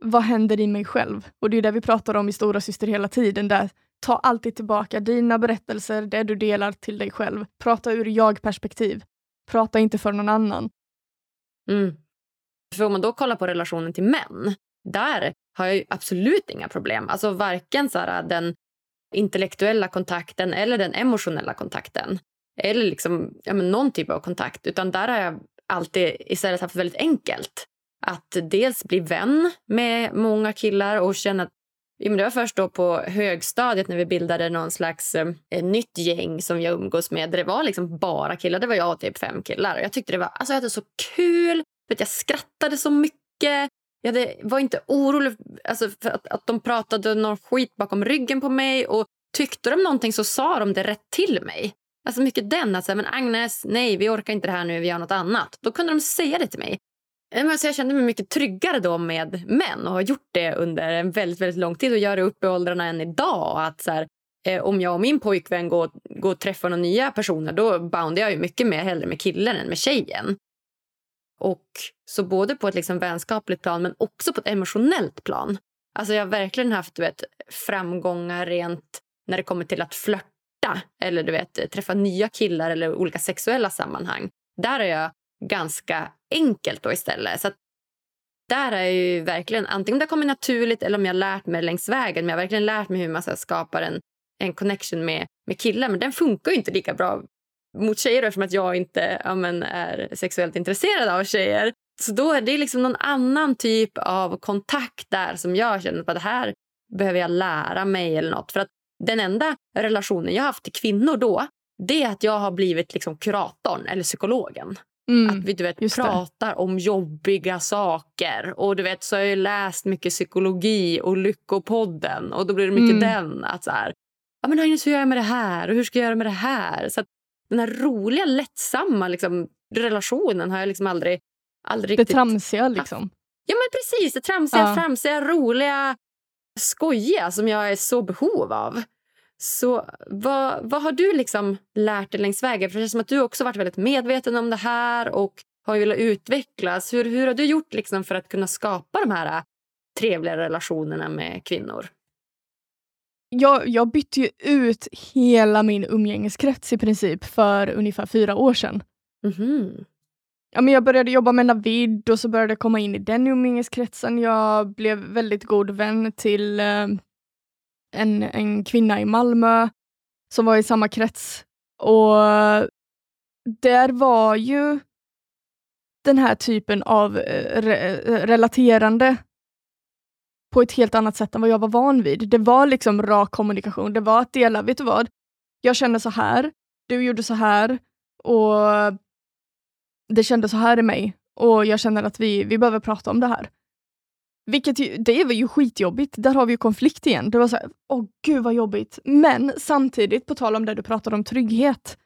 vad händer i mig själv? Och det är det vi pratar om i Stora Syster hela tiden. Där, ta alltid tillbaka dina berättelser, det du delar till dig själv. Prata ur jag-perspektiv. Prata inte för någon annan. Mm. För om man då kollar på relationen till män, där har jag absolut inga problem. Alltså varken så här, den intellektuella kontakten eller den emotionella kontakten. Eller liksom, ja, men någon typ av kontakt. Utan där har jag alltid istället haft väldigt enkelt. Att dels bli vän med många killar och känna att men det var först då på högstadiet när vi bildade någon slags eh, eh, nytt gäng som jag umgås med. Det var liksom bara killar. Det var jag och typ fem killar. Jag tyckte det var alltså jag hade så kul. Vet, jag skrattade så mycket. jag hade, var inte orolig alltså, för att, att de pratade någon skit bakom ryggen på mig. Och Tyckte de någonting så sa de det rätt till mig. Alltså mycket den att säga, men Agnes, nej vi orkar inte det här nu, vi gör något annat. Då kunde de säga det till mig. Eh, så alltså, jag kände mig mycket tryggare då med män och har gjort det under en väldigt, väldigt lång tid och gör det upp i åldrarna än idag. Att så här, eh, om jag och min pojkvän går, går och träffar några nya personer då boundar jag ju mycket mer hellre med killen än med tjejen. Och så både på ett liksom vänskapligt plan men också på ett emotionellt plan. Alltså jag har verkligen haft du vet, framgångar rent när det kommer till att flörta eller du vet, träffa nya killar eller olika sexuella sammanhang. Där har jag ganska enkelt då istället. Så där är ju verkligen antingen om det kommer naturligt eller om jag lärt mig längs vägen. Men jag har verkligen lärt mig hur man skapar en, en connection med, med killar. Men den funkar ju inte lika bra mot tjejer eftersom att jag inte ja, men, är sexuellt intresserad av tjejer. Så då är det liksom någon annan typ av kontakt där som jag känner att det här behöver jag lära mig eller något. För att den enda relationen jag har haft till kvinnor då det är att jag har blivit liksom kuratorn eller psykologen. Mm, att vi du vet, pratar det. om jobbiga saker. Och du vet, så har jag läst mycket psykologi och Lyckopodden. Och då blir det mycket mm. den. att så här, ja, men Agnes, hur gör jag med det här? Och hur ska jag göra med det här? Så Den här roliga, lättsamma liksom, relationen har jag liksom aldrig, aldrig Det riktigt... tramsiga liksom. Ja men precis, det tramsiga, ja. tramsiga, roliga, skojiga som jag är så behov av. Så vad, vad har du liksom lärt dig längs vägen? För det känns som att du också varit väldigt medveten om det här och har velat utvecklas. Hur, hur har du gjort liksom för att kunna skapa de här trevliga relationerna med kvinnor? Jag, jag bytte ju ut hela min umgängeskrets i princip för ungefär fyra år sedan. Mm -hmm. Ja, men jag började jobba med Navid och så började jag komma in i den umgängeskretsen. Jag blev väldigt god vän till eh, en, en kvinna i Malmö som var i samma krets. Och där var ju den här typen av eh, re eh, relaterande på ett helt annat sätt än vad jag var van vid. Det var liksom rak kommunikation. Det var att dela, vet du vad? Jag känner så här, du gjorde så här och det kändes så här i mig och jag känner att vi, vi behöver prata om det här. Vilket ju, det var ju skitjobbigt. Där har vi ju konflikt igen. Det var så här, åh gud vad jobbigt. Men samtidigt, på tal om det du pratade om trygghet,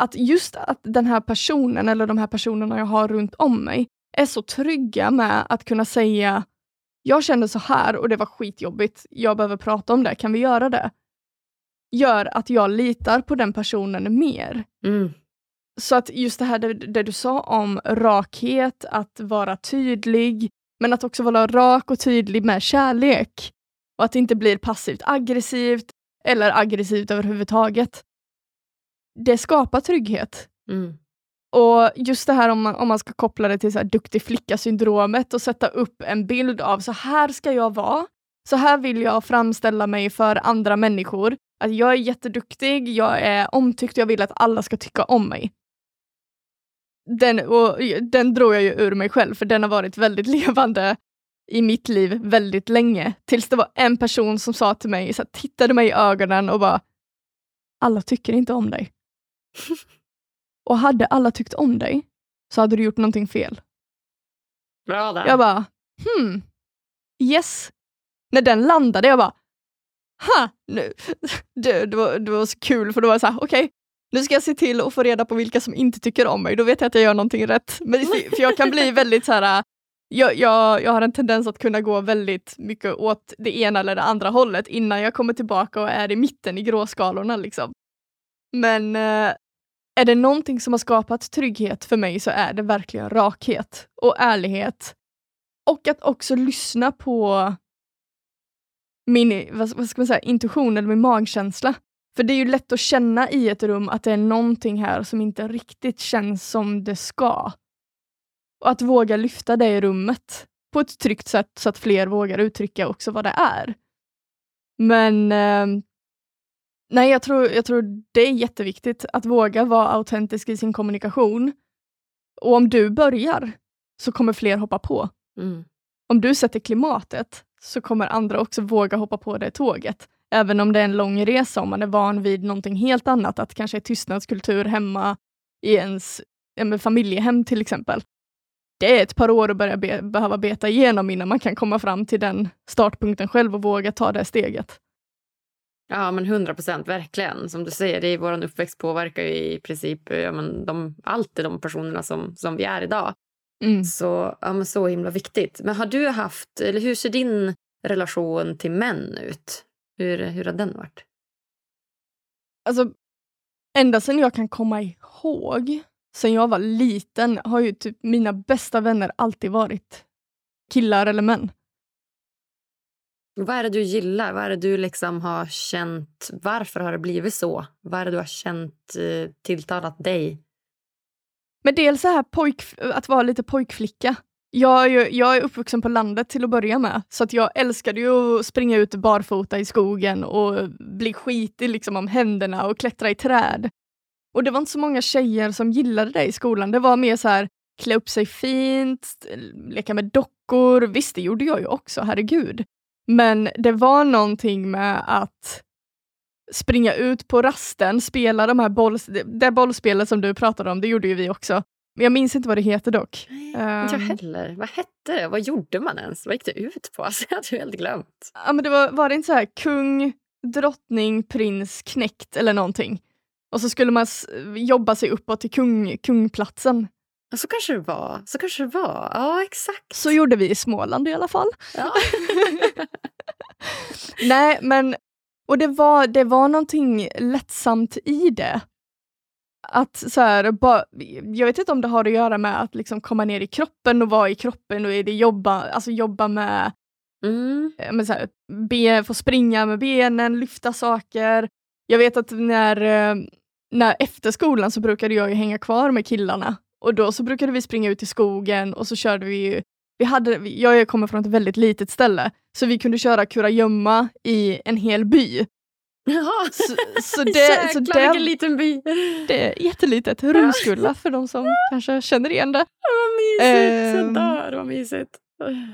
att just att den här personen eller de här personerna jag har runt om mig är så trygga med att kunna säga jag kände så här och det var skitjobbigt. Jag behöver prata om det. Kan vi göra det? Gör att jag litar på den personen mer. Mm. Så att just det här det, det, du sa om rakhet, att vara tydlig, men att också vara rak och tydlig med kärlek. Och att det inte blir passivt aggressivt eller aggressivt överhuvudtaget. Det skapar trygghet. Mm. Och just det här om man, om man ska koppla det till så här duktig flicka-syndromet och sätta upp en bild av så här ska jag vara. Så här vill jag framställa mig för andra människor. Att jag är jätteduktig, jag är omtyckt och jag vill att alla ska tycka om mig den, och den drog jag ju ur mig själv, för den har varit väldigt levande i mitt liv väldigt länge. Tills det var en person som sa till mig, så här, tittade mig i ögonen och bara, alla tycker inte om dig. och hade alla tyckt om dig, så hade du gjort någonting fel. Bra där. Jag bara, hmm, yes. När den landade, jag bara, ha, nu. Det, det, var, det var så kul, för då var jag så här, okej, okay, nu ska jag se till att få reda på vilka som inte tycker om mig, då vet jag att jag gör någonting rätt. Men, för jag kan bli väldigt så här, äh, jag, jag, jag har en tendens att kunna gå väldigt mycket åt det ena eller det andra hållet innan jag kommer tillbaka och är i mitten i gråskalorna. Liksom. Men eh, är det någonting som har skapat trygghet för mig så är det verkligen rakhet och ärlighet. Och att också lyssna på min vad ska man säga, intuition eller min magkänsla. För det är ju lätt att känna i ett rum att det är någonting här som inte riktigt känns som det ska. Och att våga lyfta det i rummet på ett tryggt sätt så att fler vågar uttrycka också vad det är. Men eh, nej, jag tror, jag tror det är jätteviktigt att våga vara autentisk i sin kommunikation. Och om du börjar så kommer fler hoppa på. Mm. Om du sätter klimatet så kommer andra också våga hoppa på det tåget. Även om det är en lång resa, om man är van vid någonting helt annat, att kanske är tystnadskultur hemma i ens familjehem till exempel. det är ett par år att börja be behöva beta igenom innan man kan komma fram till den startpunkten själv och våga ta det steget. Ja, men 100 procent, verkligen. Som du säger, vår uppväxt påverkar ju i princip ja, men de, alltid de personerna som, som vi är idag. Mm. Så, ja, men så himla viktigt. Men har du haft, eller hur ser din relation till män ut? Hur, hur har den varit? Alltså, ända sedan jag kan komma ihåg, sen jag var liten, har ju typ mina bästa vänner alltid varit killar eller män. Vad är det du gillar? Vad är det du liksom har känt? Varför har det blivit så? Vad är det du har känt eh, tilltalat dig? Men dels så här pojk, att vara lite pojkflicka. Jag är, ju, jag är uppvuxen på landet till att börja med, så att jag älskade ju att springa ut barfota i skogen och bli skitig liksom om händerna och klättra i träd. Och det var inte så många tjejer som gillade det i skolan. Det var mer så här, klä upp sig fint, leka med dockor. Visst, det gjorde jag ju också, herregud. Men det var någonting med att springa ut på rasten, spela de här boll, det bollspelet som du pratade om, det gjorde ju vi också. Jag minns inte vad det heter dock. Nej, inte jag Ehm, heller. Vad hette det? Vad gjorde man ens? Vad gick det ut på? Alltså, jag hade helt glömt. Ja, men det var, var det inte så här kung, drottning, prins, knäckt eller någonting? Och så skulle man jobba sig uppåt till kung, kungplatsen. Ja, Så kanske det var. Så kanske det var. Ja, exakt. Så gjorde vi i Småland i alla fall. Ja. Nej, men och det var, det var någonting lättsamt i det. Att så här, ba, jag vet inte om det har att göra med att liksom komma ner i kroppen och vara i kroppen och i det jobba, alltså jobba med, Mm. eh, med så här, be, få springa med benen, lyfta saker. Jag vet att när, eh, när efter skolan så brukade jag hänga kvar med killarna och då så brukade vi springa ut i skogen och så körde vi ju vi hade, jag kommer från ett väldigt litet ställe, så vi kunde köra kurragömma i en hel by. Jaha. Så, så det, så Jäklar vilken liten by. det är jättelitet, Rumskulla för de som kanske känner igen det. Vad mysigt. Jag dör, vad mysigt.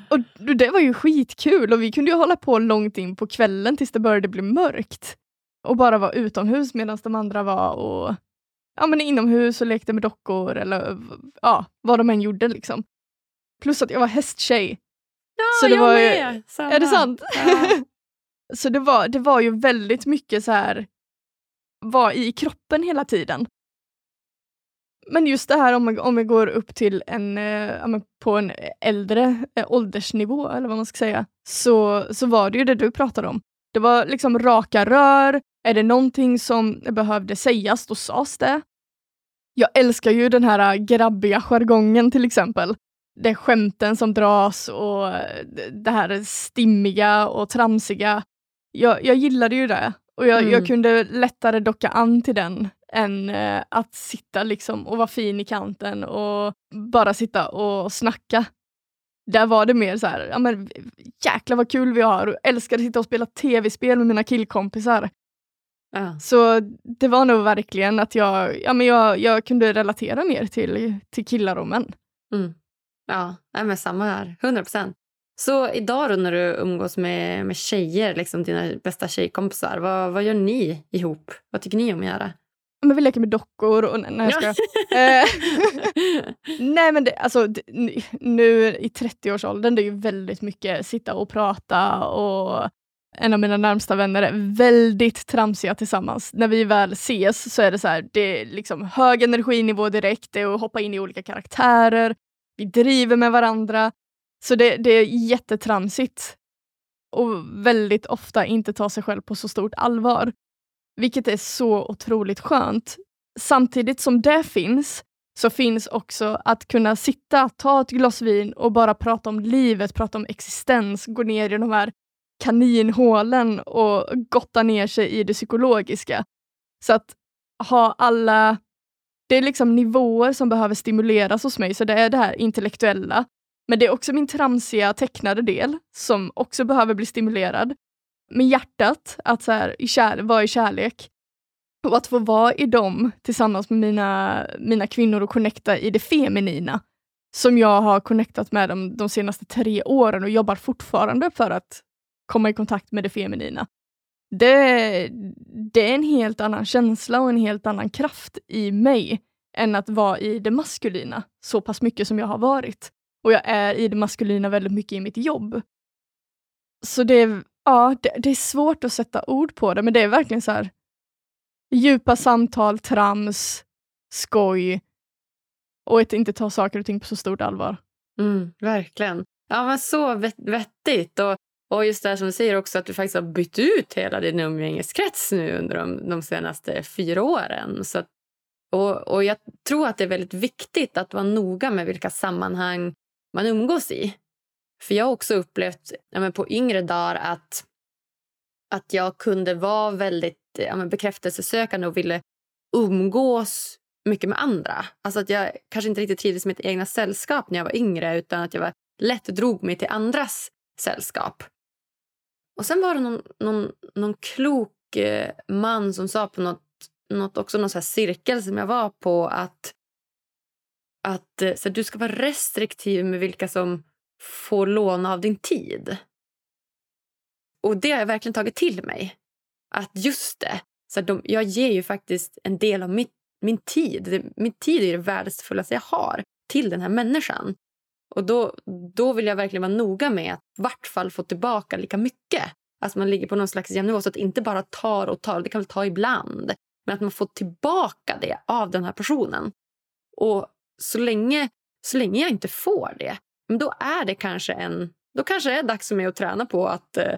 Och det var ju skitkul och vi kunde ju hålla på långt in på kvällen tills det började bli mörkt. Och bara vara utomhus medan de andra var och ja, men inomhus och lekte med dockor eller ja, vad de än gjorde liksom. Plus att jag var hästtjej. Ja, Så det jag var ju- med. Samma. Är det sant? Ja. Så det var, det var ju väldigt mycket så här, var i kroppen hela tiden. Men just det här om man, om vi går upp till en, eh, på en äldre eh, åldersnivå, eller vad man ska säga, så, så var det ju det du pratade om. Det var liksom raka rör, är det någonting som behövde sägas, då sades det. Jag älskar ju den här eh, grabbiga jargongen till exempel. Det är skämten som dras och eh, det här stimmiga och tramsiga. Jag, jag gillade ju det och jag, Mm. jag kunde lättare docka an till den än eh, att sitta liksom och vara fin i kanten och bara sitta och snacka. Där var det mer så här, ja men jäklar vad kul vi har och älskar att sitta och spela tv-spel med mina killkompisar. Ja. Så det var nog verkligen att jag, ja, men jag, jag kunde relatera mer till, till killar och män. Mm. Ja, men samma här. 100 procent. Så idag då när du umgås med, med tjejer, liksom dina bästa tjejkompisar, vad, vad gör ni ihop? Vad tycker ni om att göra? Men vi leker med dockor och nej, jag ska. Eh, nej men det, alltså, det, nu i 30-årsåldern, det är ju väldigt mycket sitta och prata och en av mina närmsta vänner är väldigt tramsiga tillsammans. När vi väl ses så är det så här, det är liksom hög energinivå direkt, det är att hoppa in i olika karaktärer, vi driver med varandra. Så det, det är jättetramsigt. Och väldigt ofta inte ta sig själv på så stort allvar. Vilket är så otroligt skönt. Samtidigt som det finns, så finns också att kunna sitta, ta ett glas vin och bara prata om livet, prata om existens, gå ner i de här kaninhålen och gotta ner sig i det psykologiska. Så att ha alla... Det är liksom nivåer som behöver stimuleras hos mig, så det är det här intellektuella. Men det är också min tramsiga tecknade del som också behöver bli stimulerad. Med hjärtat, att så här, i kär, vara i kärlek. Och att få vara i dem tillsammans med mina, mina kvinnor och connecta i det feminina. Som jag har connectat med dem de senaste tre åren och jobbar fortfarande för att komma i kontakt med det feminina. Det, det är en helt annan känsla och en helt annan kraft i mig än att vara i det maskulina så pass mycket som jag har varit och jag är i det maskulina väldigt mycket i mitt jobb. Så det är, ja, det, det är svårt att sätta ord på det, men det är verkligen så här djupa samtal, trams, skoj och att inte ta saker och ting på så stort allvar. Mm, verkligen. Ja, men så vettigt. Och, och just det här som du säger också att du faktiskt har bytt ut hela din umgängeskrets nu under de, de senaste fyra åren. Så att, och, och jag tror att det är väldigt viktigt att vara noga med vilka sammanhang man umgås i. För jag har också upplevt ja, men på yngre dagar att, att jag kunde vara väldigt ja, men bekräftelsesökande och ville umgås mycket med andra. Alltså att jag kanske inte riktigt trivdes med mitt egna sällskap när jag var yngre utan att jag var, lätt drog mig till andras sällskap. Och sen var det någon, någon, någon klok eh, man som sa på något, något också någon så cirkel som jag var på att, att eh, så du ska vara restriktiv med vilka som får låna av din tid. Och det har jag verkligen tagit till mig. Att just det, så de, jag ger ju faktiskt en del av mitt, min tid. Min tid är det värdefullaste jag har till den här människan. Och då, då vill jag verkligen vara noga med att i vart fall få tillbaka lika mycket. Att man ligger på någon slags jämn nivå så att inte bara tar och tar. Det kan väl ta ibland. Men att man får tillbaka det av den här personen. Och så länge, så länge jag inte får det, men då är det kanske en... Då kanske det är dags för mig att träna på att eh,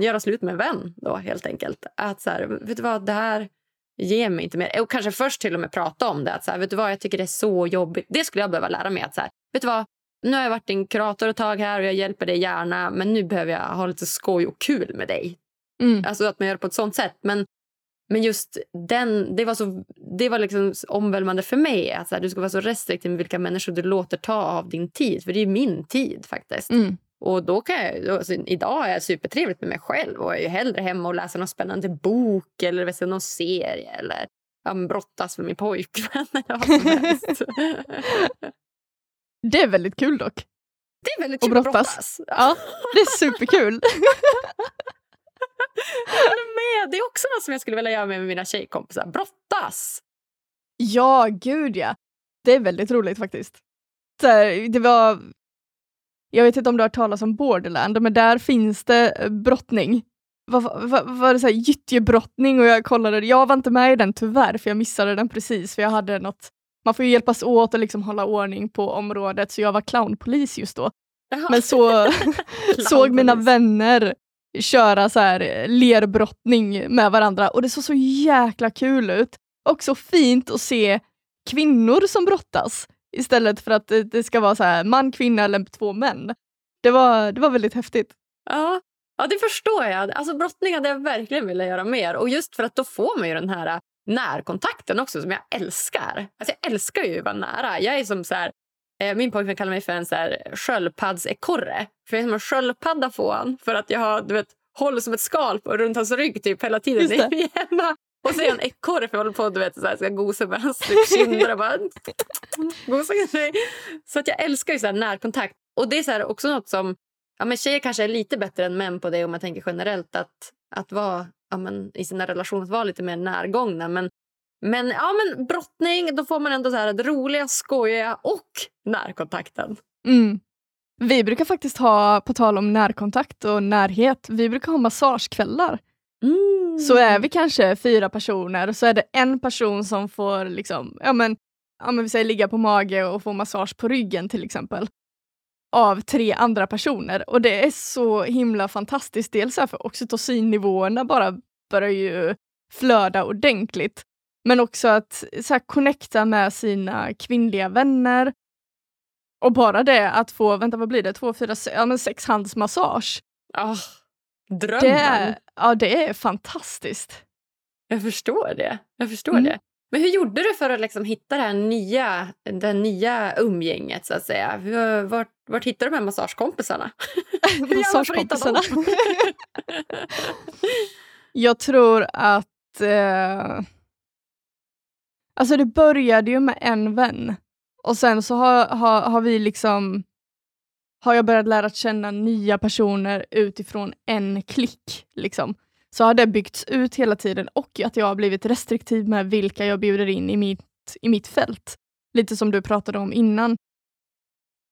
göra slut med en vän. Då, helt enkelt. Att så här, vet du vad, det här ger mig inte mer. Och kanske först till och med prata om det. Att så här, vet du vad, jag tycker det är så jobbigt. Det skulle jag behöva lära mig. att så här, vet du vad, nu har jag varit din kurator ett tag här och jag hjälper dig gärna men nu behöver jag ha lite skoj och kul med dig. Mm. Alltså att man gör det på ett sånt sätt. Men, men just den, det var, så, det var liksom omvälvande för mig. Att så här, du ska vara så restriktiv med vilka människor du låter ta av din tid. För det är min tid faktiskt. Mm. Och då kan jag, alltså, idag är jag supertrevligt med mig själv och är ju hellre hemma och läser någon spännande bok eller vet, någon serie eller ja, brottas med min pojkvän eller vad som helst. Det är väldigt kul dock. Det är väldigt kul att brottas. brottas. Ja, det är superkul. jag håller med. Det är också något som jag skulle vilja göra med mina tjejkompisar. Brottas! Ja, gud ja. Det är väldigt roligt faktiskt. Här, det var... Jag vet inte om du har hört talas om Borderland, men där finns det eh, brottning. Var, var, var det så här gyttjebrottning och jag kollade, jag var inte med i den tyvärr för jag missade den precis för jag hade något man får ju hjälpas åt och liksom hålla ordning på området, så jag var clownpolis just då. Jaha. Men så såg mina vänner köra så här eh, lerbrottning med varandra och det såg så jäkla kul ut. Och så fint att se kvinnor som brottas istället för att eh, det, ska vara så här man, kvinna eller två män. Det var, det var väldigt häftigt. Ja, ja, det förstår jag. Alltså Brottning hade jag verkligen velat göra mer. Och just för att då får man ju den här eh, närkontakten också som jag älskar. Alltså jag älskar ju att vara nära. Jag är som så här, min pojkvän kallar mig för en så här sköldpaddsekorre. För jag är som en sköldpadda på honom för att jag har, du vet, håller som ett skal på, runt hans rygg typ hela tiden när vi är hemma. Och så är jag en ekorre för jag håller på du vet, så här, ska gosa med hans kinder och bara gosa med Så att jag älskar ju så här närkontakt. Och det är så också något som ja, men tjejer kanske är lite bättre än män på det om man tänker generellt att, att vara ja, men, i sina relationer vara lite mer närgångna. Men, men, ja, men brottning, då får man ändå så här det roliga, skojiga och närkontakten. Mm. Vi brukar faktiskt ha, på tal om närkontakt och närhet, vi brukar ha massagekvällar. Mm. Så är vi kanske fyra personer så är det en person som får liksom, ja men, ja men vi säger ligga på mage och få massage på ryggen till exempel av tre andra personer och det är så himla fantastiskt. Dels för oxytocinnivåerna bara börjar ju flöda ordentligt. Men också att så här, connecta med sina kvinnliga vänner. Och bara det att få, vänta vad blir det, två, fyra, ja, men sex handsmassage. Oh, drömmen! Det ja, det är fantastiskt. Jag förstår det. Jag förstår mm. det. Men hur gjorde du för att liksom hitta det här nya, det nya umgänget? så att säga? Vart, vart hittade du de här massagekompisarna? massagekompisarna? jag tror att... Eh, alltså det började ju med en vän. Och sen så har, har, har vi liksom har jag börjat lära känna nya personer utifrån en klick. Liksom så har det byggts ut hela tiden och att jag har blivit restriktiv med vilka jag bjuder in i mitt, i mitt fält. Lite som du pratade om innan.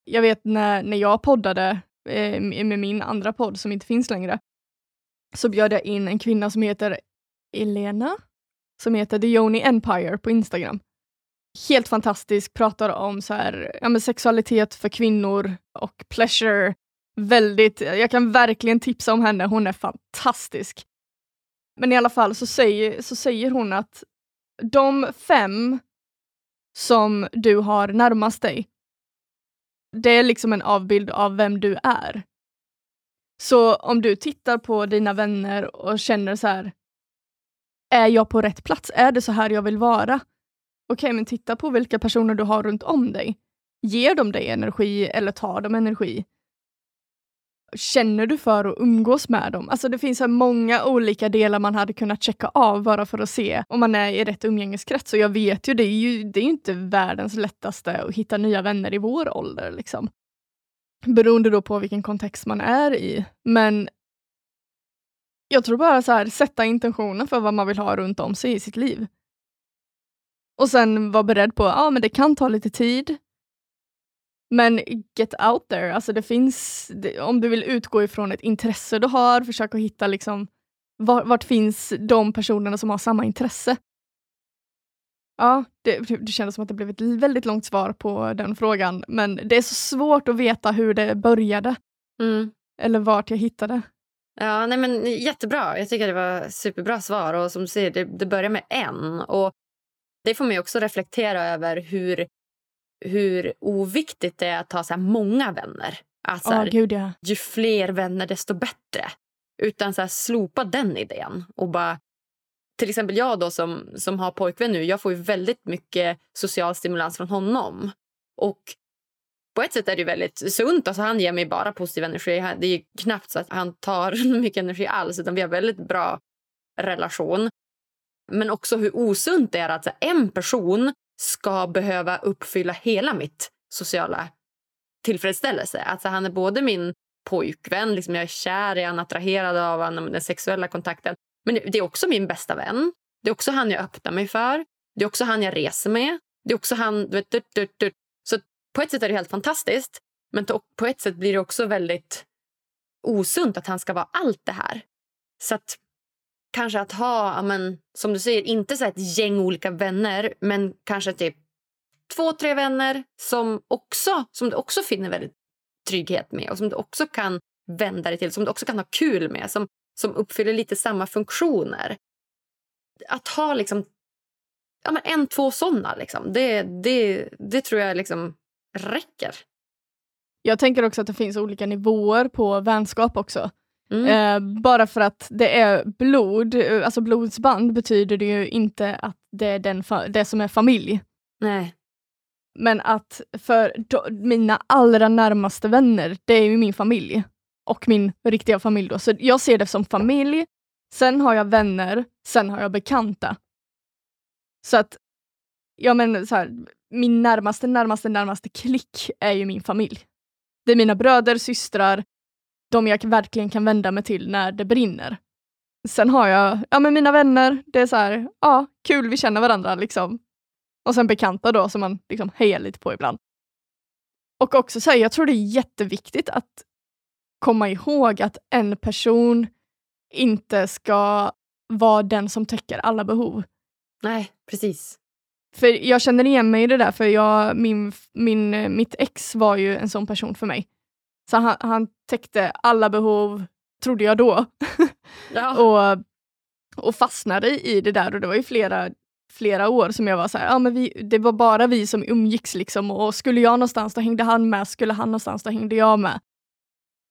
jag vet när, när jag poddade eh, med min andra podd som inte finns längre, så bjöd jag in en kvinna som heter Elena, som heter The Yoni Empire på Instagram. Helt fantastisk, pratar om så här, ja, men sexualitet för kvinnor och pleasure. Väldigt, jag kan verkligen tipsa om henne, hon är fantastisk. Men i alla fall så säger, så säger hon att de fem som du har närmast dig, det är liksom en avbild av vem du är. Så om du tittar på dina vänner och känner så här, är jag på rätt plats? Är det så här jag vill vara? Okej, okay, men titta på vilka personer du har runt om dig. Ger de dig energi eller tar de energi? Känner du för att umgås med dem? Alltså det finns så många olika delar man hade kunnat checka av bara för att se om man är i rätt umgängeskrets. Och jag vet ju, det är ju det är inte världens lättaste att hitta nya vänner i vår ålder. Liksom. Beroende då på vilken kontext man är i. Men jag tror bara så här, sätta intentionen för vad man vill ha runt om sig i sitt liv. Och sen vara beredd på att men det kan ta lite tid. Men get out there, alltså det finns, om du vill utgå ifrån ett intresse du har, försök att hitta liksom, var, vart finns de personerna som har samma intresse? Ja, det, det kändes som att det blev ett väldigt långt svar på den frågan, men det är så svårt att veta hur det började. Mm. Eller vart jag hittade. Ja, nej men Jättebra. Jag tycker det var superbra svar. Och som du säger, det, det börjar med en. Och Det får mig också reflektera över hur hur oviktigt det är att ha så många vänner. Att så här, oh, Gud, ja. Ju fler vänner, desto bättre. Utan så här, slopa den idén. och bara... Till exempel jag då som, som har pojkvän nu, jag får ju väldigt mycket social stimulans från honom. Och på ett sätt är det väldigt sunt. Alltså han ger mig bara positiv energi. Det är knappt så att han tar mycket energi alls. Utan vi har väldigt bra relation. Men också hur osunt det är att en person ska behöva uppfylla hela mitt sociala tillfredsställelse. Alltså han är både min pojkvän, liksom jag är kär, i honom, attraherad av honom, den sexuella kontakten. Men det är också min bästa vän. Det är också han jag öppnar mig för. Det är också han jag reser med. Det är också han... Vet, du, du, du. På ett sätt är det helt fantastiskt. Men på ett sätt blir det också väldigt osunt att han ska vara allt det här. Så att kanske att ha, men, som du säger, inte så ett gäng olika vänner men kanske typ två, tre vänner som, också, som du också finner väldigt trygghet med och som du också kan vända dig till, som du också kan ha kul med, som, som uppfyller lite samma funktioner. Att ha liksom ja, men en, två såna, liksom, det, det, det tror jag liksom räcker. Jag tänker också att det finns olika nivåer på vänskap också. Mm. Eh, bara för att det är blod, eh, alltså blodsband betyder det ju inte att det är den det som är familj. Nej. Men att för mina allra närmaste vänner, det är ju min familj. Och min riktiga familj då. Så jag ser det som familj, sen har jag vänner, sen har jag bekanta. Så att, ja men så här, min närmaste, närmaste, närmaste klick är ju min familj. Det är mina bröder, systrar, de jag verkligen kan vända mig till när det brinner. Sen har jag ja, men mina vänner, det är så här, ja, kul, vi känner varandra liksom. Och sen bekanta då som man liksom hejar lite på ibland. Och också så här, jag tror det är jätteviktigt att komma ihåg att en person inte ska vara den som täcker alla behov. Nej, precis. För jag känner igen mig i det där, för jag, min, min, mitt ex var ju en sån person för mig. Så han, han täckte alla behov, trodde jag då. Ja. och, och fastnade i det där och det var ju flera, flera år som jag var så här, ja men vi, det var bara vi som umgicks liksom och skulle jag någonstans då hängde han med, skulle han någonstans då hängde jag med.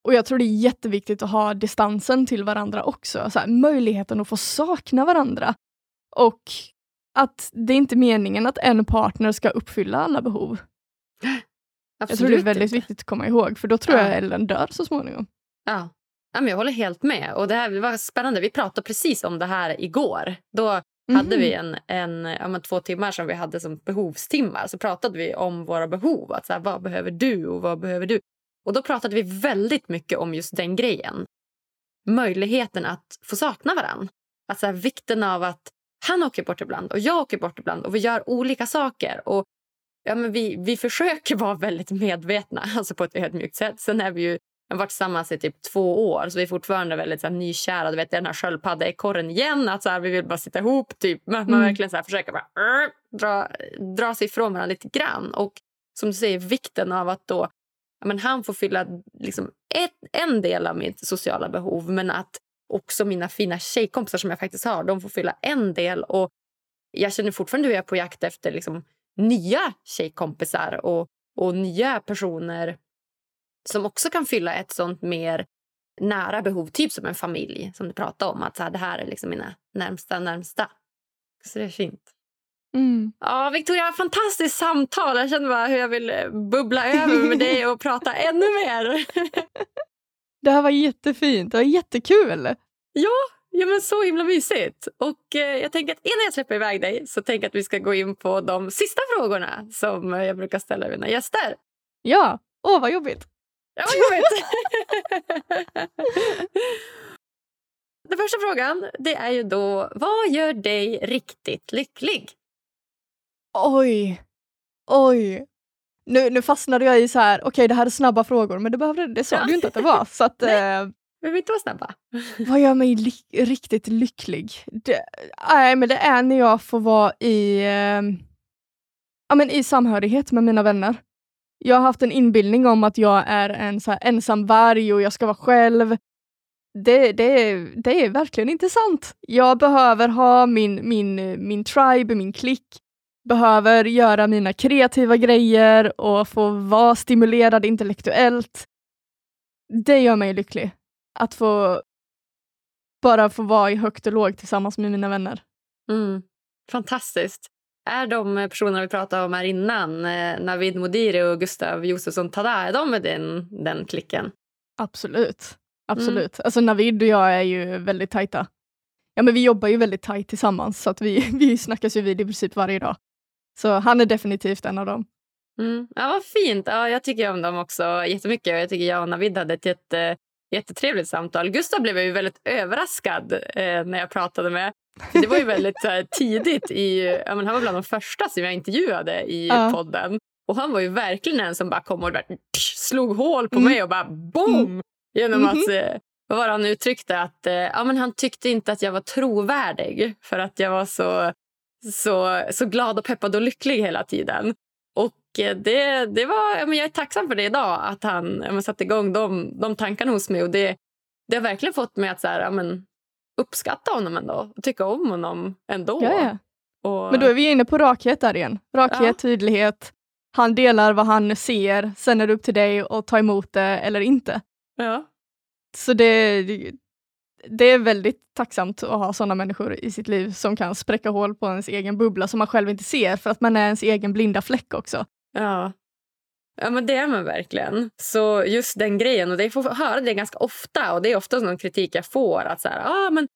Och jag tror det är jätteviktigt att ha distansen till varandra också, så här, möjligheten att få sakna varandra. Och att det är inte meningen att en partner ska uppfylla alla behov. Absolut jag tror det är väldigt inte. viktigt att komma ihåg, för då tror ja. jag Ellen dör så småningom. Ja. ja men jag håller helt med. Och det här var spännande. Vi pratade precis om det här igår. Då mm. hade vi mhm. en, en ja, två timmar som vi hade som behovstimmar. Så pratade vi om våra behov. Att så här, vad behöver du och vad behöver du? Och då pratade vi väldigt mycket om just den grejen. Möjligheten att få sakna varandra. Att så här, vikten av att han åker bort ibland och jag åker bort ibland och vi gör olika saker. Och ja, men vi, vi försöker vara väldigt medvetna, alltså på ett ödmjukt sätt. Sen är vi ju har varit tillsammans i typ två år, så vi är fortfarande väldigt så här, nykära. Du vet, den här sköldpaddeekorren igen. Att så här, vi vill bara sitta ihop. Typ. Men man mm. verkligen så här, försöker bara, uh, dra, dra sig ifrån varandra lite grann. Och som du säger, vikten av att då, ja, men han får fylla liksom, ett, en del av mitt sociala behov men att också mina fina tjejkompisar som jag faktiskt har, de får fylla en del. Och jag känner fortfarande hur jag är på jakt efter liksom, nya tjejkompisar och, och nya personer som också kan fylla ett sånt mer nära behov, typ som en familj som du pratade om. Att så här, det här är liksom mina närmsta närmsta. Så det är fint. Mm. Ja, Victoria, fantastiskt samtal. Jag känner bara hur jag vill bubbla över med dig och prata ännu mer. Det här var jättefint. Det var jättekul. Ja, ja men så himla mysigt. Och eh, jag tänker att innan jag släpper iväg dig så tänker jag att vi ska gå in på de sista frågorna som jag brukar ställa mina gäster. Ja, åh vad jobbigt. Ja, jag vet. Den första frågan det är ju då, vad gör dig riktigt lycklig? Oj, oj. Nu, nu fastnade jag i så här, okej okay, det här är snabba frågor, men det, behövde, det sa ja. du inte att det var. Så att, Nej, eh, vi vill inte vara snabba. vad gör mig ly riktigt lycklig? Det, nej, men det är när jag får vara i, eh, ja, men i samhörighet med mina vänner. Jag har haft en inbildning om att jag är en så ensam varg och jag ska vara själv. Det, det, det är verkligen inte sant. Jag behöver ha min, min, min tribe, min klick, behöver göra mina kreativa grejer och få vara stimulerad intellektuellt. Det gör mig lycklig. Att få bara få vara i högt och lågt tillsammans med mina vänner. Mm. Fantastiskt. Är de personerna vi pratade om här innan, eh, Navid Modiri och Gustav Josefsson Tada, är de med den, den klicken? Absolut. Absolut. Mm. Alltså Navid och jag är ju väldigt tajta. Ja, men vi jobbar ju väldigt tajt tillsammans så att vi, vi snackas ju vid i princip varje dag. Så han är definitivt en av dem. Mm. Ja, vad fint. Ja, jag tycker om dem också jättemycket. Jag tycker jag och Navid hade ett jätte, jättetrevligt samtal. Gustav blev ju väldigt överraskad eh, när jag pratade med. Det var ju väldigt här, tidigt. I, ja, men han var bland de första som jag intervjuade i ja. podden. Och Han var ju verkligen en som bara kom och bara, slog hål på mm. mig och bara boom! Mm. Genom mm -hmm. att, mhm. eh, vad var han uttryckte? Att, eh, ja, men han tyckte inte att jag var trovärdig för att jag var så, så, så glad och peppad och lycklig hela tiden. Och eh, det, det var, men jag är tacksam för det idag, att han satte igång de, de tankarna hos mig. Och det, det har verkligen fått mig att så här, men, uppskatta honom ändå och tycka om honom ändå. Ja, ja. Och... Men då är vi inne på rakhet där igen. Rakhet, ja. tydlighet. Han delar vad han ser, sen är det upp till dig att ta emot det eller inte. Ja. Så det, det är väldigt tacksamt att ha sådana människor i sitt liv som kan spräcka hål på ens egen bubbla som man själv inte ser för att man är ens egen blinda fläck också. Ja, Ja, men det är man verkligen. Så just den grejen, och det får höra det ganska ofta och det är ofta någon kritik jag får att så här, ah, men,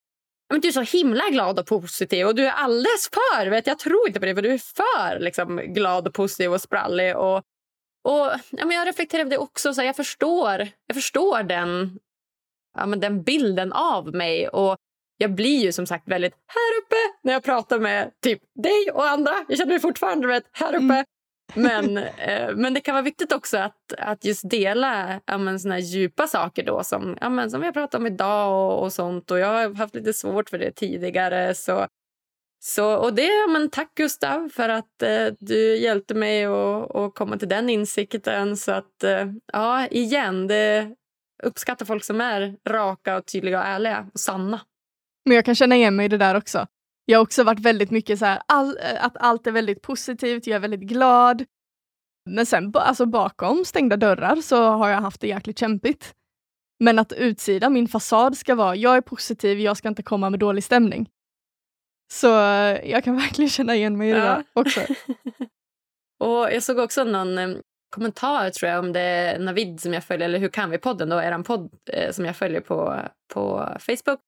men du är så himla glad och positiv och du är alldeles för, vet jag tror inte på det för du är för liksom, glad och positiv och sprallig och, och ja, men jag reflekterar över det också, så här, jag förstår, jag förstår den, ja, men den bilden av mig och jag blir ju som sagt väldigt här uppe när jag pratar med typ dig och andra. Jag känner mig fortfarande vet, här uppe. Mm. Men, eh, men det kan vara viktigt också att, att just dela ja, men, såna djupa saker då som, ja, men, som vi har pratat om idag och, och sånt. Och Jag har haft lite svårt för det tidigare. Så, så, och det, ja, men, tack Gustav för att eh, du hjälpte mig att komma till den insikten. Så att, eh, ja, igen, det uppskattar folk som är raka, och tydliga och ärliga och sanna. Men jag kan känna igen mig i det där också. Jag har också varit väldigt mycket så här, all, att allt är väldigt positivt, jag är väldigt glad. Men sen alltså bakom stängda dörrar så har jag haft det jäkligt kämpigt. Men att utsida, min fasad ska vara, jag är positiv, jag ska inte komma med dålig stämning. Så jag kan verkligen känna igen mig i det ja. där också. och Jag såg också någon eh, kommentar tror jag om det är Navid som jag följer, eller Hur kan vi-podden, då, er podd eh, som jag följer på, på Facebook.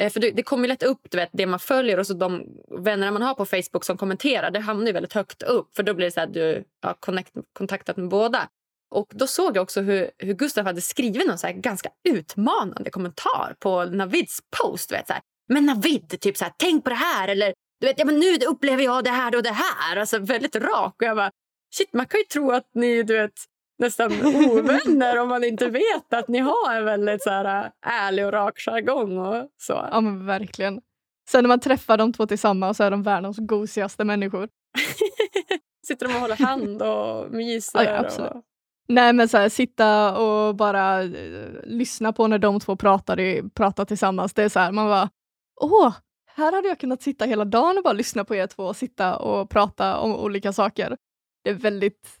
Eh, för det, det kommer lätt upp du vet, det man följer och så de vänner man har på Facebook som kommenterar. Det hamnar väldigt högt upp för då blir det så att du har connect, kontaktat med båda. Och Då såg jag också hur, hur Gustav hade skrivit någon så ganska utmanande kommentar på Navids post. Du Vet, så här. Men Navid, typ så här, tänk på det här. Eller du vet, ja, men nu upplever jag det här och det här. Alltså väldigt rak. Och jag bara, shit, man kan ju tro att ni du vet, nästan ovänner om man inte vet att ni har en väldigt så här, ärlig och rak jargong. Och så. Ja, men verkligen. Sen när man träffar de två tillsammans så är de världens gosigaste människor. Sitter de och håller hand och myser? Ja, absolut. Och... Nej men så här, sitta och bara eh, lyssna på när de två pratar, pratar tillsammans. Det är så här, man bara åh, här hade jag kunnat sitta hela dagen och bara lyssna på er två och sitta och prata om olika saker. Det är väldigt,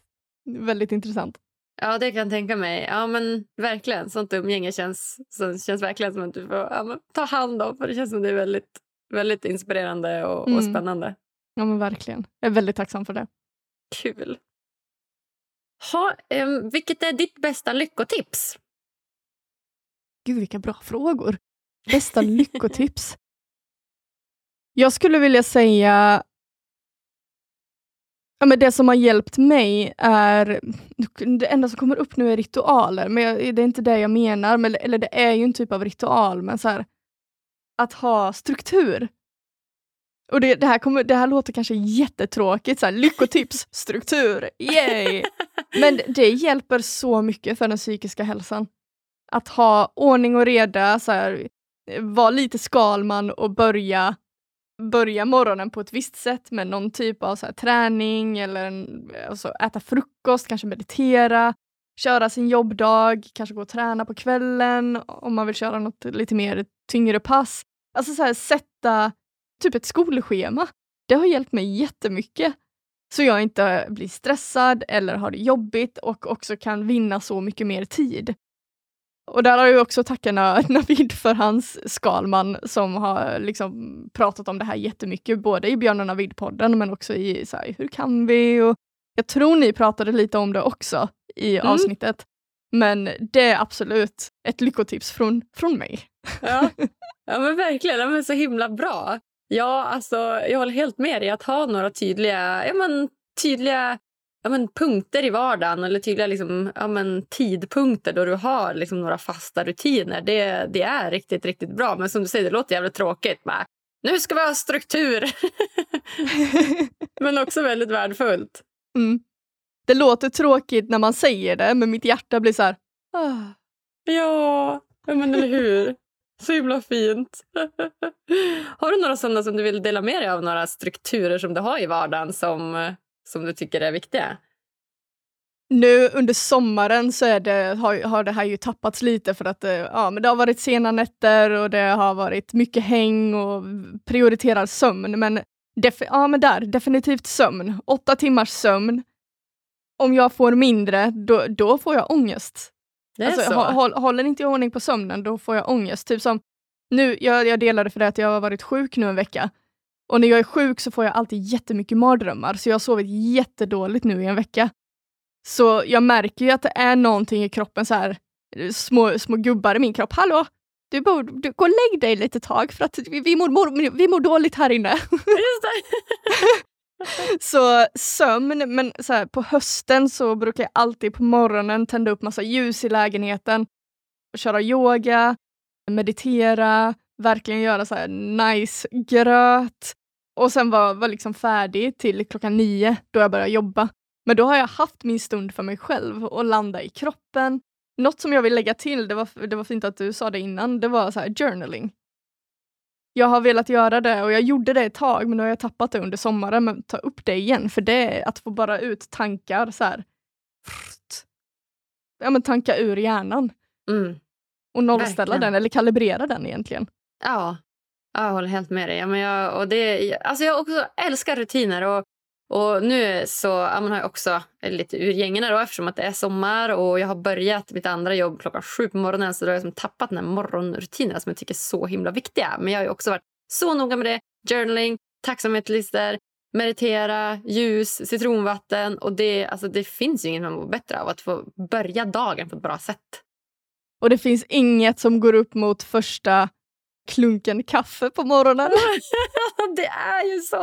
väldigt intressant. Ja, det kan jag tänka mig. Ja, men verkligen. Sånt umgänge känns, så känns verkligen som att du får ja, ta hand om. För det känns som det är väldigt, väldigt inspirerande och, Mm. och spännande. Ja men verkligen. Jag är väldigt tacksam för det. Kul. Ha, em, vilket är ditt bästa lyckotips? Gud vilka bra frågor. Bästa lyckotips? Jag skulle vilja säga Ja, men det som har hjälpt mig är, det enda som kommer upp nu är ritualer, men jag, det är inte det jag menar, men, eller det är ju en typ av ritual, men så här, att ha struktur. Och det, det, här kommer, det här låter kanske jättetråkigt, så här, lyckotips, struktur, yay! Men det hjälper så mycket för den psykiska hälsan. Att ha ordning och reda, så här, vara lite Skalman och börja börja morgonen på ett visst sätt med någon typ av så här, träning eller en, alltså, äta frukost, kanske meditera, köra sin jobbdag, kanske gå och träna på kvällen om man vill köra något lite mer tyngre pass. Alltså så här, sätta typ ett skolschema. Det har hjälpt mig jättemycket. Så jag inte blir stressad eller har det jobbigt och också kan vinna så mycket mer tid. Och där har jag också tackat Na- Navid för hans Skalman som har liksom pratat om det här jättemycket, både i Björn och Navid-podden men också i så här, Hur kan vi? Och jag tror ni pratade lite om det också i Mm. avsnittet. Men det är absolut ett lyckotips från, från mig. Ja, ja men verkligen. Ja, men så himla bra. Ja, alltså, jag håller helt med dig. Att ha några tydliga, ja, men, tydliga ja, men, punkter i vardagen eller tydliga liksom, ja, men, tidpunkter då du har liksom, några fasta rutiner. Det, det är riktigt, riktigt bra. Men som du säger, det låter jävligt tråkigt. Bara, nu ska vi ha struktur! men också väldigt värdefullt. Mm. Det låter tråkigt när man säger det, men mitt hjärta blir så här... Ah. Ja, ja, men eller hur? Så himla fint. har du några sådana som du vill dela med dig av? Några strukturer som du har i vardagen som, som du tycker är viktiga? Nu under sommaren så det, har, har det här ju tappats lite för att eh, ja, men det har varit sena nätter och det har varit mycket häng och prioriterad sömn. Men, ja, men där, definitivt sömn. Åtta timmars sömn. Om jag får mindre, då, då får jag ångest. Det Alltså, så? hå- håll, håller inte jag ordning på sömnen, då får jag ångest. Typ som nu, jag, jag delade för det att jag har varit sjuk nu en vecka. Och när jag är sjuk så får jag alltid jättemycket mardrömmar, så jag har sovit jättedåligt nu i en vecka. Så jag märker ju att det är någonting i kroppen, så här, små, små gubbar i min kropp. Hallå, du borde du, gå och lägg dig lite tag för att vi, vi, mår, mår, vi mår dåligt här inne. Så sömn, men så här, på hösten så brukar jag alltid på morgonen tända upp massa ljus i lägenheten, och köra yoga, meditera, verkligen göra så här nice gröt och sen vara var liksom färdig till klockan nio då jag börjar jobba. Men då har jag haft min stund för mig själv och landa i kroppen. Något som jag vill lägga till, det var, det var fint att du sa det innan, det var så här journaling. Jag har velat göra det och jag gjorde det ett tag men nu har jag tappat det under sommaren. Men ta upp det igen för det är att få bara ut tankar så här. Ja men tanka ur hjärnan Mm. och nollställa Verkligen. den eller kalibrera den egentligen. Ja, jag håller helt med dig. Ja, men jag, och det, alltså jag också älskar rutiner. Och, och nu så ja, man har jag också eh, lite ur gängorna då, eftersom att det är sommar och jag har börjat mitt andra jobb klockan sju på morgonen så då har jag liksom tappat den här morgonrutinerna som jag tycker är så himla viktiga. Men jag har ju också varit så noga med det. Journaling, tacksamhetslistor, meditera, ljus, citronvatten. Och det, alltså det finns ju inget man mår bättre av att få börja dagen på ett bra sätt. Och det finns inget som går upp mot första klunken kaffe på morgonen. det är ju så!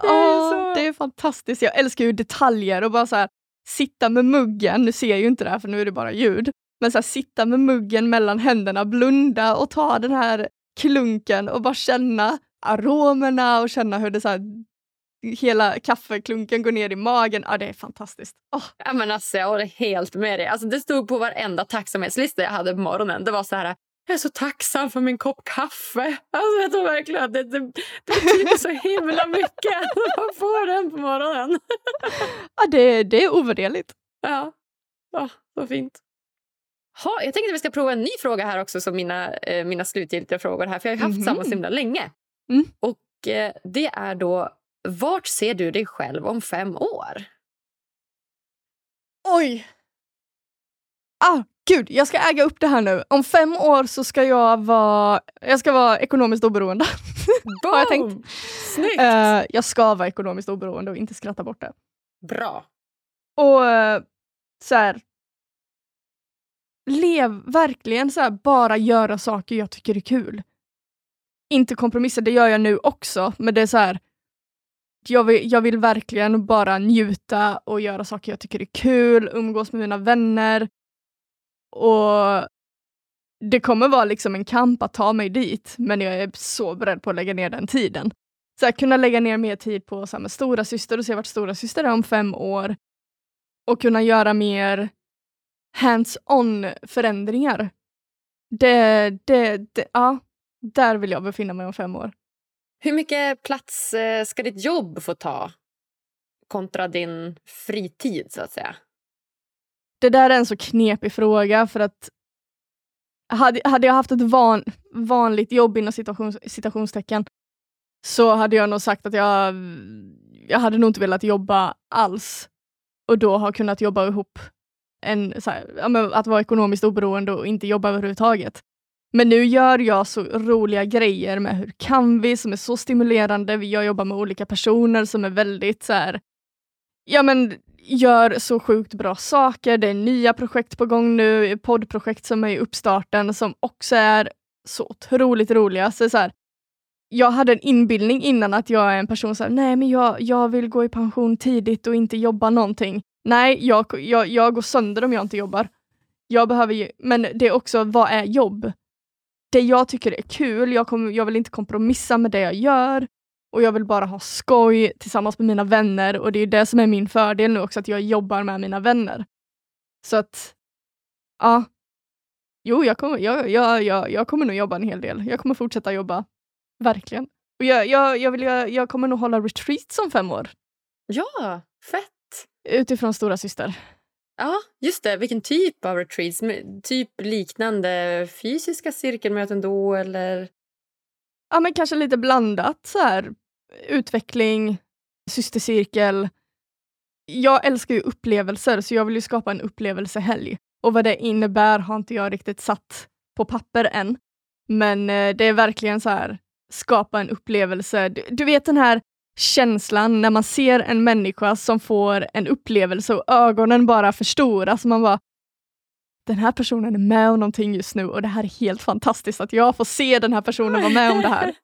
Det är ju så. det är fantastiskt. Jag älskar ju detaljer och bara så här, sitta med muggen. Nu ser jag ju inte det här för nu är det bara ljud. Men så här, sitta med muggen mellan händerna, blunda och ta den här klunken och bara känna aromerna och känna hur det så här hela kaffeklunken går ner i magen. Ja, det är fantastiskt. Oh. Ja, men alltså, jag håller helt med dig. Alltså, det stod på varenda tacksamhetslista jag hade på morgonen. Det var så här, jag är så tacksam för min kopp kaffe. Alltså, jag tror verkligen det, det, det betyder så himla mycket att man får den på morgonen. Ja, det, det är ovärderligt. Ja, ja så fint. Ha, jag tänkte att vi ska prova en ny fråga här också som mina, eh, mina slutgiltiga frågor här. För jag har haft mm -hmm. samma så himla länge. Mm. Och eh, det är då, vart ser du dig själv om fem år? Oj! Ah, gud, jag ska äga upp det här nu. Om fem år så ska jag vara, jag ska vara ekonomiskt oberoende. Har jag tänkt. Snyggt! Uh, jag ska vara ekonomiskt oberoende och inte skratta bort det. Bra. Och uh, så här, lev verkligen så här, bara göra saker jag tycker är kul. Inte kompromissa, det gör jag nu också, men det är så här, jag vill, jag vill verkligen bara njuta och göra saker jag tycker är kul, umgås med mina vänner. Och det kommer vara liksom en kamp att ta mig dit, men jag är så beredd på att lägga ner den tiden. Så att kunna lägga ner mer tid på så här, med stora syster och se vart stora syster är om fem år. Och kunna göra mer hands-on förändringar. Det, det, det, ja, där vill jag befinna mig om fem år. Hur mycket plats eh, ska ditt jobb få ta kontra din fritid, så att säga? Det där är en så knepig fråga för att hade, hade jag haft ett van, vanligt jobb inom situations, citationstecken så hade jag nog sagt att jag, jag hade nog inte velat jobba alls och då ha kunnat jobba ihop en, här, att vara ekonomiskt oberoende och inte jobba överhuvudtaget. Men nu gör jag så roliga grejer med Hur kan vi? som är så stimulerande. Jag jobbar med olika personer som är väldigt så här, ja men gör så sjukt bra saker. Det är nya projekt på gång nu, poddprojekt som är i uppstarten som också är så otroligt roliga. Så, så här, jag hade en inbildning innan att jag är en person som nej men jag, jag vill gå i pension tidigt och inte jobba någonting. Nej, jag, jag, jag går sönder om jag inte jobbar. Jag behöver ju, men det är också, vad är jobb? Det jag tycker är kul, jag, kommer, jag vill inte kompromissa med det jag gör och jag vill bara ha skoj tillsammans med mina vänner och det är det som är min fördel nu också, att jag jobbar med mina vänner. Så att, ja. Jo, jag kommer, jag, jag, jag, jag kommer nog jobba en hel del. Jag kommer fortsätta jobba. Verkligen. Och jag, jag, jag, vill, jag, jag kommer nog hålla retreats om fem år. Ja, fett! Utifrån stora syster. Ja, just det. Vilken typ av retreats? Typ liknande fysiska cirkelmöten då, eller? Ja, men kanske lite blandat. så här. Utveckling, systercirkel. Jag älskar ju upplevelser, så jag vill ju skapa en upplevelsehelg. Och vad det innebär har inte jag riktigt satt på papper än. Men eh, det är verkligen så här, skapa en upplevelse. Du, du vet den här känslan när man ser en människa som får en upplevelse och ögonen bara förstoras. Man bara, den här personen är med om någonting just nu och det här är helt fantastiskt att jag får se den här personen vara med om det här.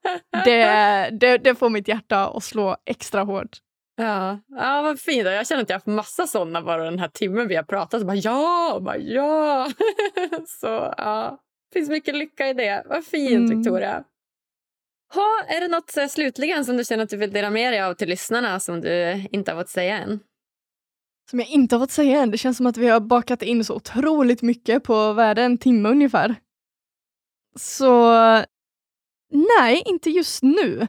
Det, det, det får mitt hjärta att slå extra hårt. Ja, ja vad fint. Jag känner att jag har haft massa sådana bara den här timmen vi har pratat. Så bara, ja, bara, ja. Så ja, det finns mycket lycka i det. Vad fint, mm. Victoria. Ha, är det något eh, slutligen som du känner att du vill dela med dig av till lyssnarna som du inte har fått säga än? Som jag inte har fått säga än? Det känns som att vi har bakat in så otroligt mycket på, värde en timme ungefär. Så nej, inte just nu.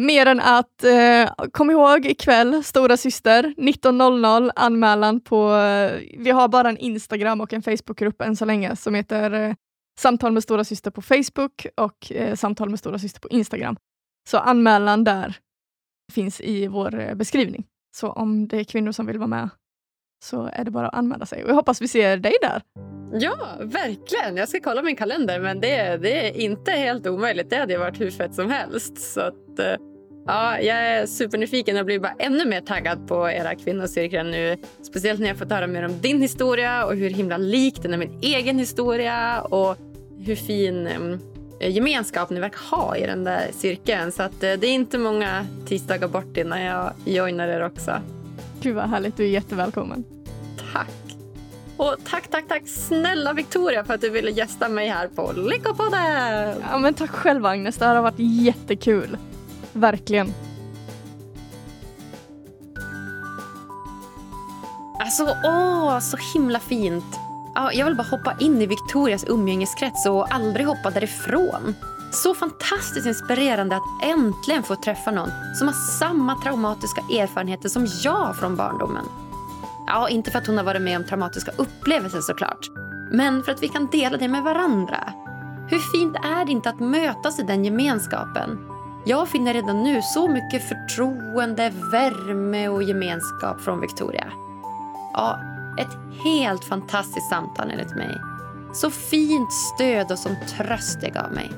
Mer än att, eh, kom ihåg ikväll, stora syster 19.00 anmälan på, eh, vi har bara en Instagram och en Facebookgrupp än så länge som heter eh, Samtal med stora syster på Facebook och eh, Samtal med stora syster på Instagram. Så anmälan där finns i vår eh, beskrivning. Så om det är kvinnor som vill vara med så är det bara att anmäla sig. Och jag hoppas vi ser dig där. Ja, verkligen. Jag ska kolla min kalender, men det, det är inte helt omöjligt. Det hade varit hur fett som helst. Så att, eh, ja, jag är supernyfiken och blir bara ännu mer taggad på era kvinnocirklar nu. Speciellt när jag fått höra mer om din historia och hur himla lik den är min egen historia. Och hur fin eh, gemenskap ni verkar ha i den där cirkeln. Så att, eh, det är inte många tisdagar bort innan jag joinar er också. Gud vad härligt, du är jättevälkommen. Tack. Och tack, tack, tack snälla Victoria för att du ville gästa mig här på Lyckopodden. Ja, men tack själv Agnes, det här har varit jättekul. Verkligen. Alltså, åh, så himla fint. Jag vill bara hoppa in i Victorias umgängeskrets och aldrig hoppa därifrån. Så fantastiskt inspirerande att äntligen få träffa någon som har samma traumatiska erfarenheter som jag från barndomen. Ja, inte för att hon har varit med om traumatiska upplevelser såklart. Men för att vi kan dela det med varandra. Hur fint är det inte att mötas i den gemenskapen? Jag finner redan nu så mycket förtroende, värme och gemenskap från Victoria. Ja, ett helt fantastiskt samtal enligt mig. Så fint stöd och som tröst det gav mig.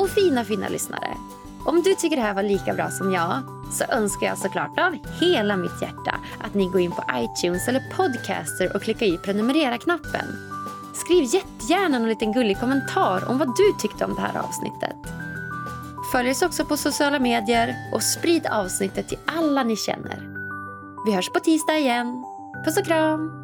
Och fina, fina lyssnare. Om du tycker det här var lika bra som jag så önskar jag såklart av hela mitt hjärta att ni går in på iTunes eller Podcaster och klickar i prenumerera-knappen. Skriv jättegärna en liten gullig kommentar om vad du tyckte om det här avsnittet. Följ oss också på sociala medier och sprid avsnittet till alla ni känner. Vi hörs på tisdag igen. Puss och kram!